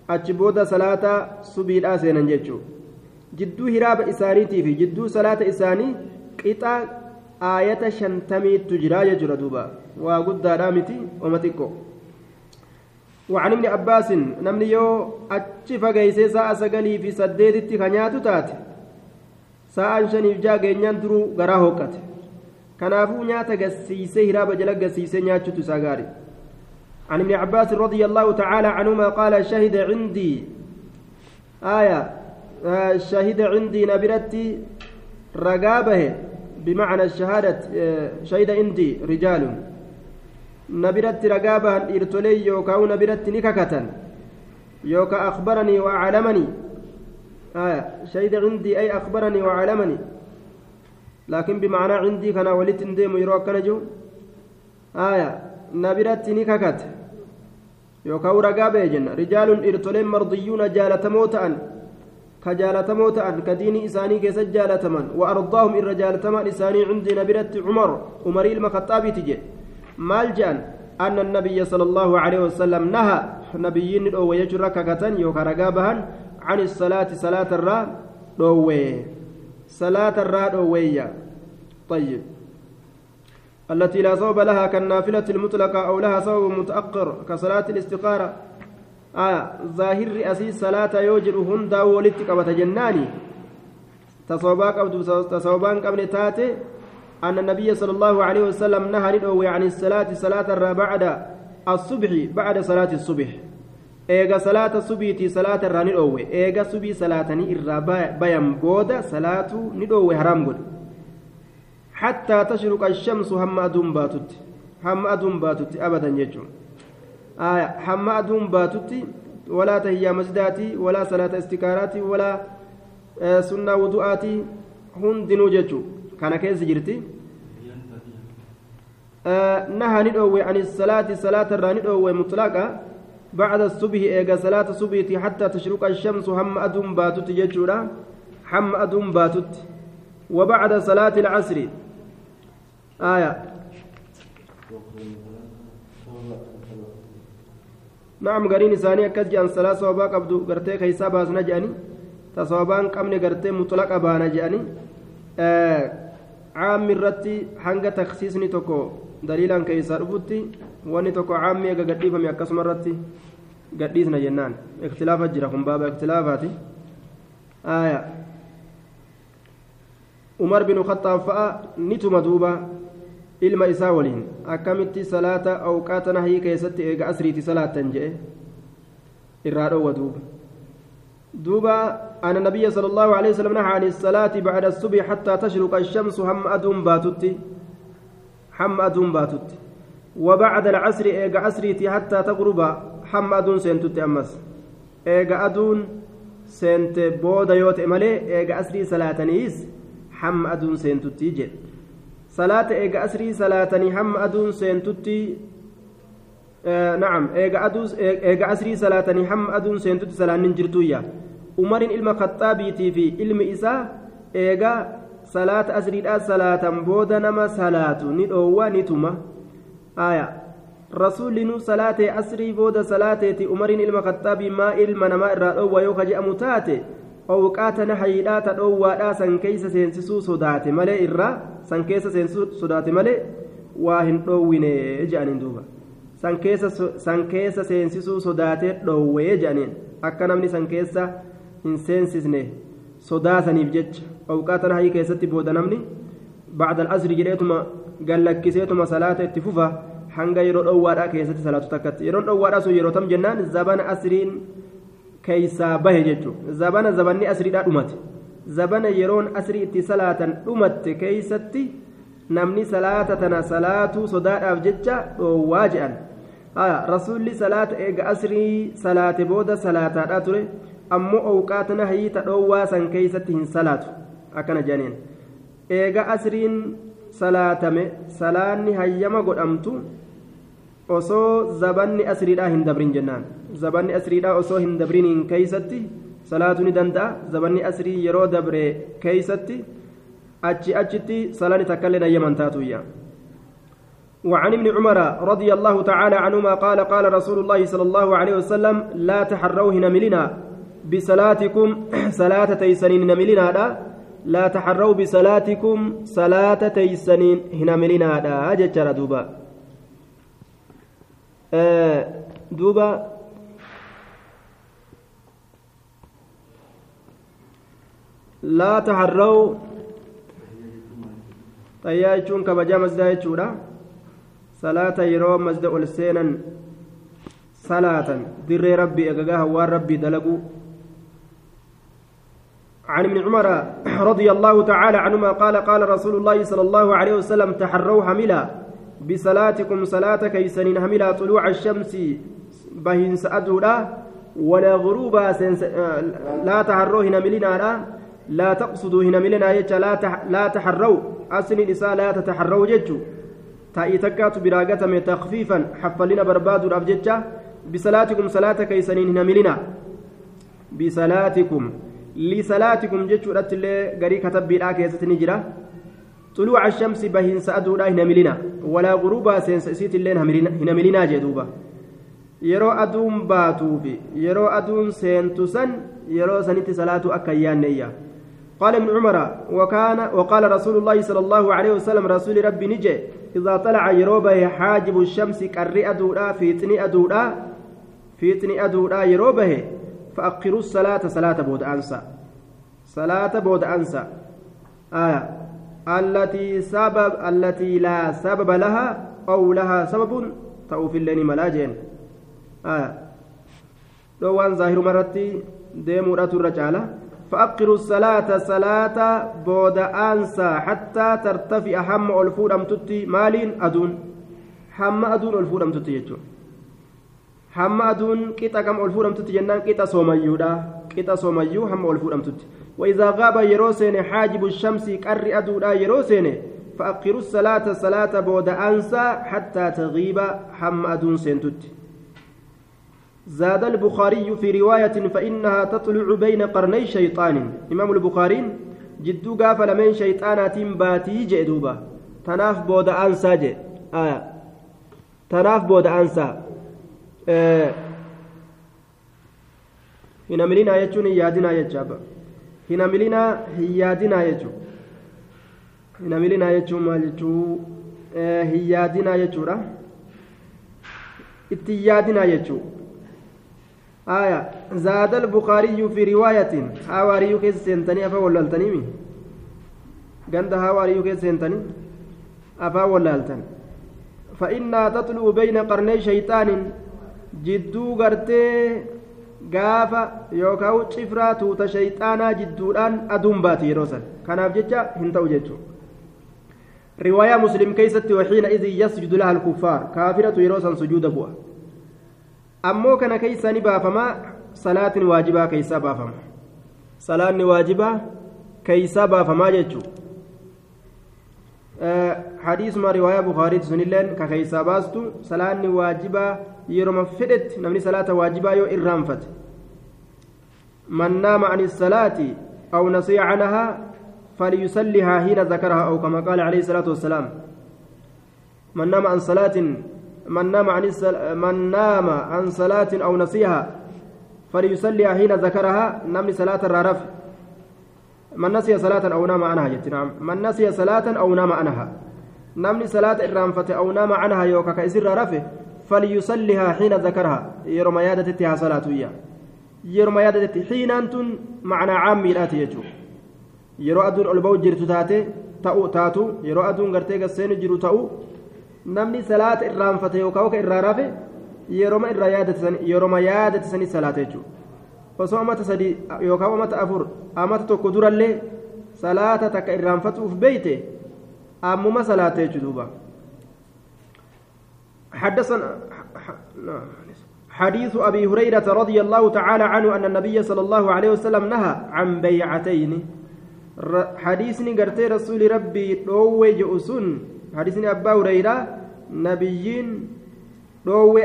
achi booda salaata subiidhaa seenan jechuudha jidduu hiraaba isaaniitii fi jidduu salaata isaanii qixa aayata shantamiittu jira jechuudha duuba waa guddaadhaa miti oma xiqqoo وعن ابن عباس نمني يو أتش فقيسي ساعة سقلي في سديدتي كنياتو تاتي ساعة شنيف جا جينيان درو غراه وقت كنافو نياتا قسيسي هرابة جلق قسيسي نياتشو تساقاري. عن ابن عباس رضي الله تعالى عنهما قال شهد عندي. آية آه شهد عندي نبرتي رقابه. بمعنى الشهادة آه شهد عندي رجال. نبرتي رقابه إرتلي يوكا نبرتي نككة يوكا أخبرني وأعلمني. آية شهد عندي أي أخبرني وأعلمني. لكن بمعنى عندي كان ولدت نديم يروك نجو آية نبرتي نككة yookaan ragaa ba'e jenna rijaalun dhiirtoleen mardiyyuuna jaalatamoo diinii isaanii keessa jaalataman wa ardaahum irra jaalatamaan isaanii cindina biratti cumar umarii ilma khaxaabiiti jedhe maal je'an أن النبي صلى الله عليه وسلم نهى نبيين أو يجر ككة يوكا رقابها عن الصلاة صلاة الرا دوي صلاة الرا دوية طيب. التي لا صوب لها كالنافلة المطلقة أو لها صوب متأخر كصلاة الاستقارة. آه ظاهر رئاسي صلاة يوجر هندا ولدتك وتجناني تصوباك أو تصوبان قبل تاتي أن النبي صلى الله عليه وسلم نهى ندعو عن الصلاة صلاة الرا بعد الصبح بعد صلاة الصبح. salaata subiitii salaata irraa ni dhoowwe eega subii salaatanii irraa bayan booda salaatu ni dhoowwe haraam godhe حتى تشرق الشمس هم أدوم باتت هم أدوم باتت أبدا يجون آية هم أدوم باتت ولا تهيا مسجداتي ولا صلاة استكاراتي ولا آه سنة وضوءاتي هندنو ججو. كان كيس جرتي؟ آه نهى ندعوي عن الصلاة صلاة الراني مطلقة. بعد الصبح إيجا صلاة الصبح حتى تشرق الشمس هم أدوم باتت ججورا. هم أدوم باتت وبعد صلاة العصر. آية. نعم قرين ثانية كجان صلاة صوابا قبضو قرتي كيسا باسنا جاني تصوابان قمني قرتي مطلق بانا جاني آه عام الرتي حنق تخصيصني تكو دليلا كيسا ربوتي واني تكو عامي قديفة من أكسم الرتي جنان اختلاف جرهم باب اختلافاتي آية umar bin khattaab fa'a nituma duuba. Ilma isaa waliin akkamitti salaata awqaata nahii keessatti eega asriiti salaattan jedhe? Irraa dhoowwa duuba. دوبا أن النبي صلى الله عليه وسلم نهى عن الصلاة بعد الصبح حتى تشرق الشمس هم أدوم باتتي هم أدوم باتتي وبعد العصر إيجا عصريتي حتى تغرب هم أدون سنتتي أمس إيجا أدون سنت بودا يوت إمالي إيجا عصري صلاة نيس هم أدون سنتتي جد salaata eega asrii salaatanii hamma aduun seentutti nacam eega asrii salaatanii hamma aduun seentutti salaannin jirtuyya umariin ilma kaxaabiitii fi ilmi isaa eega salaata asriidhaa salaatan booda nama salaatu ni dhoowwa ni tuma aya rasuulli nu salaatee asrii booda salaateeti umariin ilma kaxaabii maa ilma namaa irraa dhoowwa yoo ka je'amu taate awqaata nahayiidhaa ta dhoowwaadhaa san keeysa seensisuu sodaate malee irraa san keessa seensisuu sodaate malee waa hin dhoowwine je'aniin duuba san keessa seensisuu sodaate dhoowwee je'aniin akka namni san keessa hin seensisne sodaasaniif jecha awqaata nahayii keessatti booda namni bacda al'asri jedheetuma gallakkiseetuma salaata itti fufa hanga yeroo dhoowwaadhaa keessatti salaatu takkatti yeroon dhoowwaadhaa sun yeroo tam jennaan zabana asriin keeysaa bahe jechuudha zabana zabanni asriidhaa dhumate zabana yeroon asrii itti salaatan dhumatte keeysatti namni salaata tana salaatuu sodaadhaaf jecha dhoowwaa jedhan rasuulli salaata eega asrii salaate booda salaataadhaa ture ammoo awqaata nahayii ta dhoowwaa san keeysatti hin salaatu akkana jedhaniin eega asriin salaatame salaanni hayyama godhamtu osoo zabanni asriidhaa hin dabrin jennaan zabanni asriidhaa osoo hin dabriniin keeysatti salaatu ni danda'a zabanni asrii yeroo dabre keeysatti achi achitti salaani takkaillee hayyaman taatuyya وعن ابن عمر رضي الله تعالى عنهما قال قال رسول الله صلى الله عليه وسلم لا تحروا هنا ملنا بصلاتكم صلاة تيسنين ملنا لا تحروا بصلاتكم صلاة تيسنين هنا ملنا جتر دوبا آه دوبا. لا تحروا. طيا يجون كبجا مزدا يجودا. صلاة يروم مزدا ألسينا صلاة. در ربي أجاها وربي دلقوا عن ابن عمر رضي الله تعالى عنهما قال قال رسول الله صلى الله عليه وسلم تحروا حملا بصلاتكم صلاة كيسنين حملا طلوع الشمس بهن سأدولا ولا غروبا لا تحروا هنا ملنا لا. تقصدوا هنا ملنا يجا لا لا تحروا. أسن الإساء لا تتحروا ججو. تأي تكات براغة تخفيفا حفلنا برباد الأفججة بصلاتكم صلاة كيسنين هنا ملنا بصلاتكم. لصلاتكم ججو رتل غري كتب بلا كيست نجرة طلوع الشمس بهن سأدولا هنا ملنا ولا غروبا سينس سيت اللين هنا ملنا جدوبا yeroo aduun baatuufi yeroo aduun seentu san yeroo sanitti salaatu akka قال ابن عمر وكان وقال رسول الله صلى الله عليه وسلم رسول ربي نجي إذا طلع يروبه حاجب الشمس كري أدودا في تني أدودا في تني أدودا يروبه فأقروا الصلاة صلاة بود أنسى. صلاة بود أنسى. آية. التي سبب التي لا سبب لها أو لها سبب تأوفي اللين ملاجين لو وان ظاهر مرتي ديمو الرجالة فأقروا الصلاة صلاة بود أنسى حتى ترتفع هم ألفور أمتتي مالين أدون. هم أدون ألفور أمتتي يجون هم أدون كتا كم ألفور أمتتي جنان كتا سوميودا. كتا سوميو هم ألفور أمتتي وإذا غاب يروسين حاجب الشمس كر أدودا يروسين فأقروا الصلاة صلاة بود أنسى حتى تغيب هم أدون سنتتي زاد البخاري في رواية فإنها تطلع بين قرني شيطان إمام البخاري جدو قاف لمن شيطانات باتي جئدوبا تناف بود أنسى جئ آية تناف بود أنسى آه هنا ملينا يجون يادنا يجابا هنا ملينا هيادنا يجو هنا ملينا يجو مالجو آه هيادنا يجورا اتيادنا يجو آية زاد البخاري في رواية حواري كيس سنتني أفا ولالتني مي قند حواري كيس سنتني أفا ولالتن فإنها تطلع بين قرني شيطان جدو gaafa yookaan cifraa tuuta shayxaanaa jidduudhaan aduun baati yeroo san kanaaf jecha hin ta'u jechuudha riwaayaa muslim keessatti waxiina idin yasjudu laha alkuffaar kaafiratu yeroo san sujuuda bu'a ammoo kana keeysaa ni baafamaa salaatin waajibaa keeysaa baafama salaanni waajibaa keeysaa baafamaa jechuu حديث ما رواية بخاري سنلين ككيسا باستو صلاة واجبة يرمى فدت نمني صلاة واجبة يو إرانفت من نام عن الصلاة أو نسي عنها فليصليها حين ذكرها أو كما قال عليه الصلاة والسلام. من نام عن صلاة من نام عن من نام عن صلاة أو نسيها فليصليها حين ذكرها نمني صلاة الرارف. من نسي صلاة أو نام عنها جت نعم من نسي صلاة أو نام عنها نمني صلاة الرانفة أو نام عنها يوكا كإسر رفه فليصليها حين ذكرها يرمى يادتها صلاة إياه yeruma yaadatetti xiinaan tun macnaa caammiidhaati jechuudha yeroo aduun ol ba'u jirtu taate ta'u taatu yeroo aduun gartee gasseenu jiru ta'u namni salaata irraanfate yookaan oka irraa rafe yeroma irraa yaadate yeroma yaadate sanii salaata jechuudha osoo amata sadii yookaan amata afur amata tokko durallee salaata takka irraanfatuuf beeyte ammuma salaata jechuudha duuba. حدثنا حديث أبي هريرة رضي الله تعالى عنه أن النبي صلى الله عليه وسلم نهى عن بيعتين حديثني قرتي رسول ربي روي جؤسون حديثني أبا هريرة نبيين روي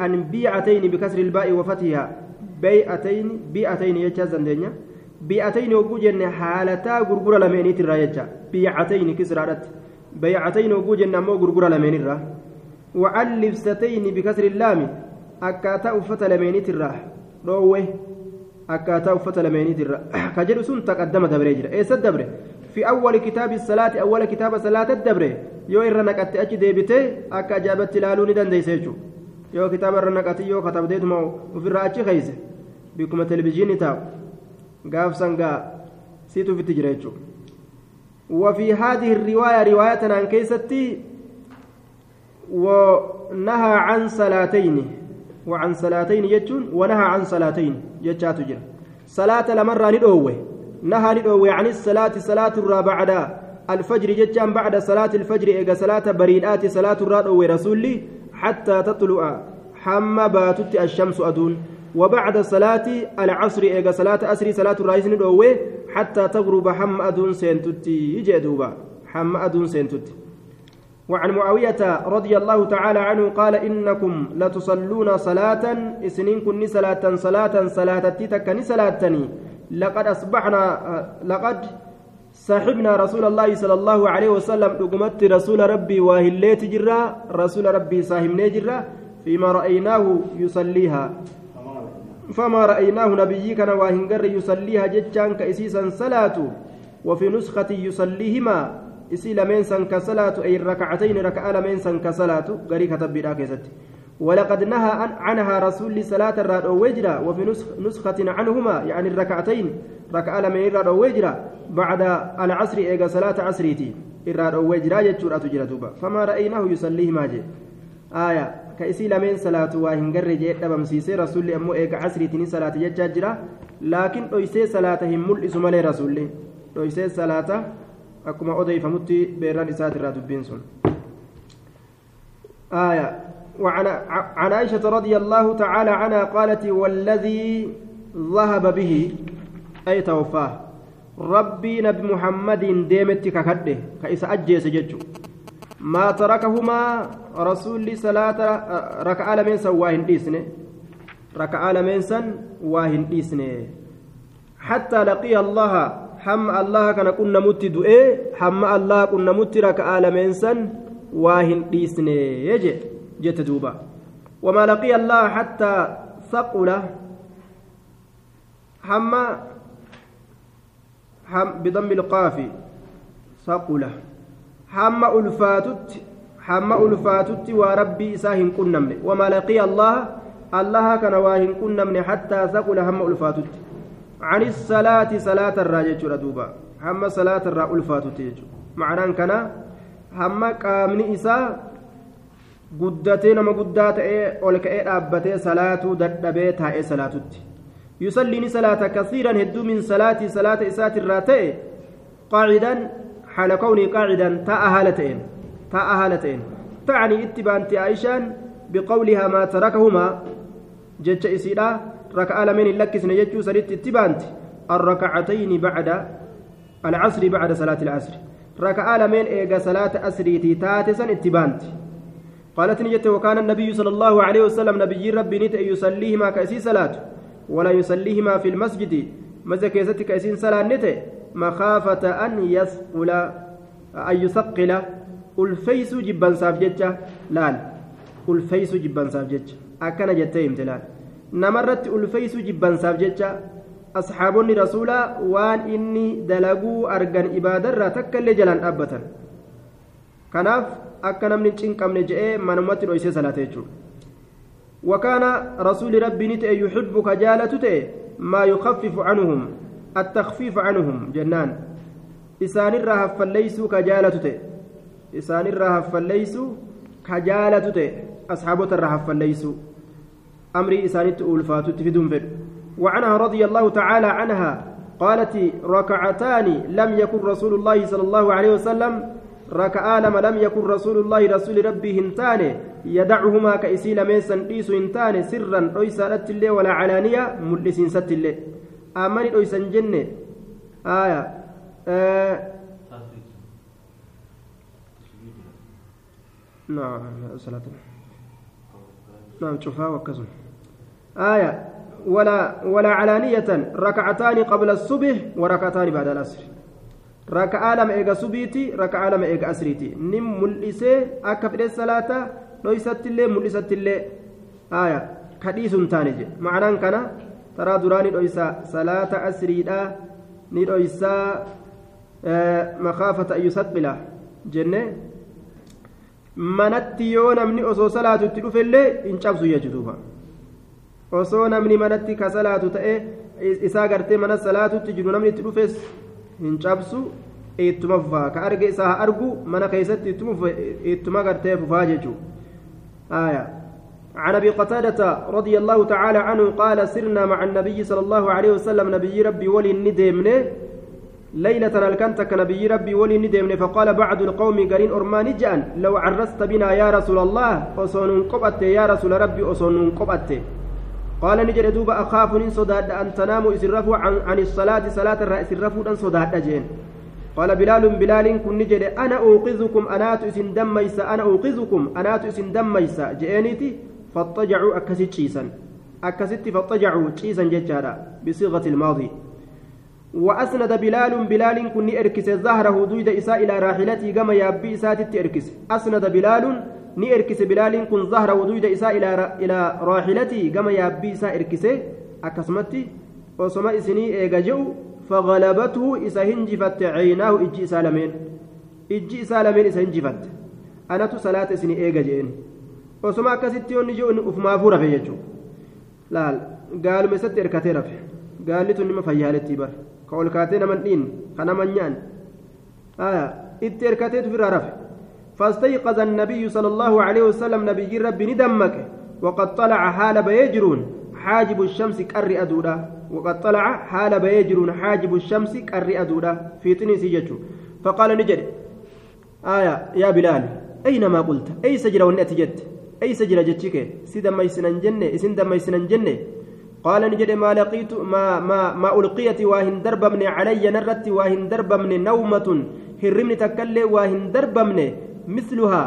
عن بيعتين بكسر الباء وفتحها بيعتين بيعتين يجازن دنيا بيعتين وجوجن حالتا غرغر لمنيت الرايجا بيعتين كسرات بيعتين وجوجن مو غرغر لمنيت الرا وعن لبستين بكسر اللام akkaataa uffata lameeniitirraa dhoowwe akkaataa uffata lameeniitirra ka jedhu sun taqaddama dabree jira eessa dabre fi awwali kitaabi salaati awwala kitaaba salaata dabre yoo irra naqatte achi deebitee akka ajaa'ibatti ilaaluu ni dandeessa jechuudha yoo kitaaba irra naqati yoo katabdeetuma ofirraa achi keeyse bikkuma televizyiinii taa'u gaafsan gaa siituuf itti jira jechuudha. وفي هذه الرواية رواية عن كيستي ونهى عن صلاتين وعن صلاتين يجون ونهى عن صلاتين يجات جرا صلاة لمرة ندوه نهى ندوه عن الصلاة صلاة الرا بعد الفجر جتان بعد صلاة الفجر إيجا صلاة بريدات صلاة الرا رسولي حتى تطلع حما باتت الشمس أدون وبعد صلاة العصر إيجا صلاة أسري صلاة الرئيس ندوه حتى تغرب حم أدون سينتتي يجي دوبا. حم أدون سينتتي وعن معاوية رضي الله تعالى عنه قال إنكم لتصلون صلاة إسنين كن صلاة صلاة صلاة تتكني صلاة لقد أصبحنا لقد صاحبنا رسول الله صلى الله عليه وسلم دقمت رسول ربي واهليت جرا رسول ربي صاحبنا جرا فيما رأيناه يصليها. فما رأيناه نبي كان واهنجر يصليها جتشان كأسيسا صلاة وفي نسخة يصليهما ay rakacatayni raka'a lameen san ka salaatu garii katabbiidha keessatti ولقد نهى عنها رسول صلاة الراد أو وجرة وفي نسخة عنهما يعني الركعتين ركعة لمن الراد أو وجرة بعد العصر إيجا صلاة عصريتي الراد أو وجرة يجور أتجرة دوبا فما رأيناه يصليه ماجي آية كإسي لمن صلاة واهنجر جيت بمسيسي رسول أمو إيجا عصريتي صلاة يجاجرة لكن أيسي صلاتهم ملئس مالي رسول أيسي صلاة akkuma odeeyfamutti beerraan isaatirraa dubbiin sun. آية وعن عن عائشة رضي الله تعالى عنها قالت والذي ذهب به أي توفاه ربي نبي محمد ديمت ككده كإس أجيس ججو ما تركهما رسول صلاة ركع لمن سواهن ديسنه ركع لمن سن واهن ديسنه حتى لقي الله hamma allaha kana qunnamutti du'ee hamma allaha qunnamutti raka'aa lameensan waa hin dhiisne je jette duuba wamaa laqiya allaha hattaa saqula hamma bidammi hamma ulfaatutti hamma ulfaatutti waa rabbii isaa hin qunnamne wamaa laqiya allaha allaha kana waa hin qunnamne hattaa saqula hamma ulfaatutti عن الصلاة صلاة الراجع دوبا هم صلاة الرا ألفات تيجو معنى كان هم قامني إسا guddatee nama guddaa ta'ee ol ka'ee dhaabbatee salaatuu dadhabee taa'ee salaatutti salaatii salaata isaatirraa ta'e qaacidan haala kawnii qaacidan taa'a haala ta'een taa'a haala ta'een ta'anii itti baanti aayishaan biqawlihaa maa tarakahumaa jecha isiidha ركعة لمن لكسن يجو سريت اتبانت الركعتين بعد العصر بعد صلاة العصر ركعة لمن إيجا صلاة أسريتي تاتسا اتبانت قالت نجت وكان النبي صلى الله عليه وسلم نبي ربي نت يصليهما كأسي صلاة ولا يصليهما في المسجد كأسين صلاة نت مخافة أن يثقل أن يثقل الفيس جبا سافجتة لال الفيس جبا سافجتة أكن جتة امتلال نمرت الفيس جبا سافجتة rasuulaa waan inni dalaguu argan ibaadarraa takka illee jalaan dhaabbatan kanaaf akka namni cinqabne je'ee manumatti dhoysee salaate jechuudha وكان رسول ربي نتئ يحب كجالة تئ ما يخفف عنهم التخفيف عنهم جنان. إسان الرهف فليسوا كجالة تئ إسان الرهف فليسوا كجالة تئ أصحابة الرهف فليسوا. أمري إسان التؤلفات تفيدون فيه وعنها رضي الله تعالى عنها قالت ركعتان لم يكن رسول الله صلى الله عليه وسلم ركعان لما لم يكن رسول الله رسول ربي هنتان. يدعهما كإسيل ميسا إيسو هنتان سرا أيسا اللي ولا علانية ملسين ست اللي آمني أيسا جنة. آية. آه. نعم صلاة. نعم شوفها وكزن آية. ولا ولا علانية ركعتان قبل الصبح وركعتان بعد العصر. ركعة لما إيجا سبيتي ركعة لما إيجا أسريتي نم ملئسة أكفر الصلاة ليست اللي ملئست اللي آية كديس تانج معنى كان ترى دراني ليس صلاة أسريدا نيرويسا آه مخافة أن يسقلا جنة manatti yoo namni osoo salaatutti dhufe illee hin cabsu jechuudha osoo namni manatti ka salaatu ta'e isaa gartee mana salaatutti jiru namni itti dhufes hin cabsu ittuma fufaa ka arge isaa argu mana keessatti ittuma gartee fufaa jechuudha عن أبي قتادة رضي الله تعالى عنه قال سرنا مع النبي صلى الله عليه وسلم نبي ربي ولي ندمنه ليلة الكنت كنبي ربي ولي ندمنه فقال بعد القوم قرين أرماني جان لو عرست بنا يا رسول الله أصون قبت يا رسول ربي أصون قبت قال نجد دوب أخاف إن صداد أن تناموا إسرفوا عن, عن الصلاة. صلاة الرأس إسرفوا أن صداد جين قال بلال بلال كن نجد أنا أوقظكم أنات إسن دميس أنا أوقظكم أنات إسن دميس. جئنيتي فاضطجعوا أكست شيسا. أكست فاضطجعوا شيسا ججارا بصيغة الماضي. وأسند بلال بلال كن إركس ظهره دويد إساء إلى راحلتي كما يابي إساتي إركس. أسند بلال ni erkise bilaaliin kun zahra wuduuda isaa ilaa raaxilatii gama yaabbii isaa erkise akkasumatti osoma isinii eega je'u fagalabathu isa hinjifatte caynaahu ijji isaa lameen ijji isaa lameen isa hinjifatte anatu salaata isinii eega je'en osoma akkasitti yoonni je'u ufumaafuu rafe jechuu laal gaaluma isatti erkatee rafe gaalli tun nima fayyaaletti bar ka ol kaatee naman dhiin ka naman nyaan itti erkateetu firraa rafe فاستيقظ النبي صلى الله عليه وسلم نبي ربي ندمك وقد طلع حال بيجرون حاجب الشمس كر أدودا وقد طلع حال بيجرون حاجب الشمس كر أدودا في تنس جتشو فقال نجد آية يا بلال أينما قلت؟ أي سجرة ونأتي جد أي سجرة جتشك؟ سيدا ما يسنن جنة سيدا ما يسنن جنة. قال نجد ما لقيت ما ما ما ألقيت واهن درب من علي نرت واهن درب من نومة هرمني تكلي واهن درب من مثلها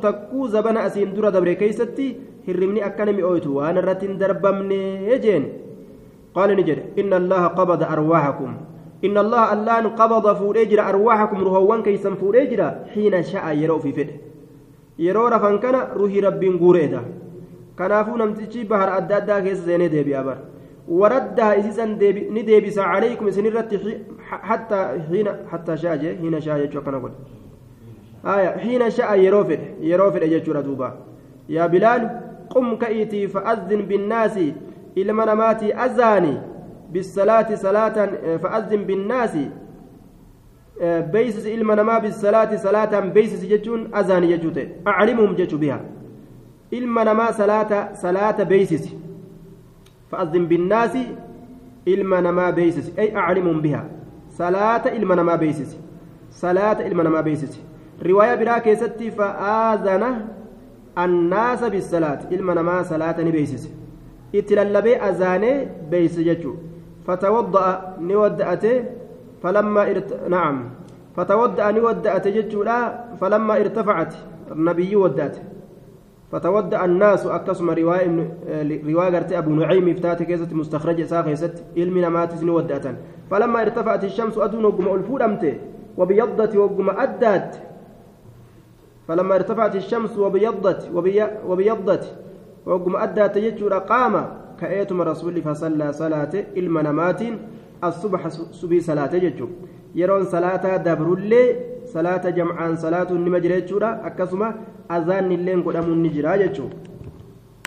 takkuu zabana asiin dura dabre keeysatti hirribni akkanami ooytu waan irratti hin darbamne jeen qaala ni jedhe inna allaha qabada arwaahakum inna allaha allaan qabada fuudhee jira arwaahakum ruhowwan keeysan fuudhee jira xiina sha'a yeroo ofii fedhe yeroo rafan kana ruhii rabbiin guureedha kanaafuu namtichi bahara adda addaa keessa seenee deebi'a bara وردها إسيسا ni deebisa عليكم سنرت حتى حين حتى شاء حين شاء يجوا كنا قول آية حين شاء يروفد يروفد يجوا دوبا. يا بلال قم كأيتي فأذن بالناس إلى مناماتي أذاني. بالصلاة صلاة فأذن بالناس بيسس إلما نما بالصلاة صلاة بيسس جتون أذاني جتوت أعلمهم جتو بها. إلما نما صلاة صلاة بيسس. فأذن بالناس إلما نما بيسس. أي أعلم بها. صلاة إلما نما بيسس. صلاة إلما نما بيسس. رواية برا كيستي فآذن الناس بالصلاة. إلما نما صلاة نبيسس. إتلالبي أذاني بيس جتشو. فتوضأ نودأته فلما ارت... نعم. فتودأ نودأت جتشولا فلما ارتفعت. النبي ودأت. فتودأ الناس أكسم رواية رواية أبو نعيم إفتات كيست مستخرج ساخيست علم نماتس نودأتا فلما ارتفعت الشمس أدون وقم ألفود أمتي وبيضت وقم أدت. فلما ارتفعت الشمس وبيضت وبي... وبيضت وقم أدت جتشولا قام كأيتم رسول فصلى صلاة علم نمات الصبح سبي صلاة جتشو يرون صلاة دبرولي صلاة جمعان صلاة نمجريتشورا أكسما أذان اللين قدام النجرا جتشو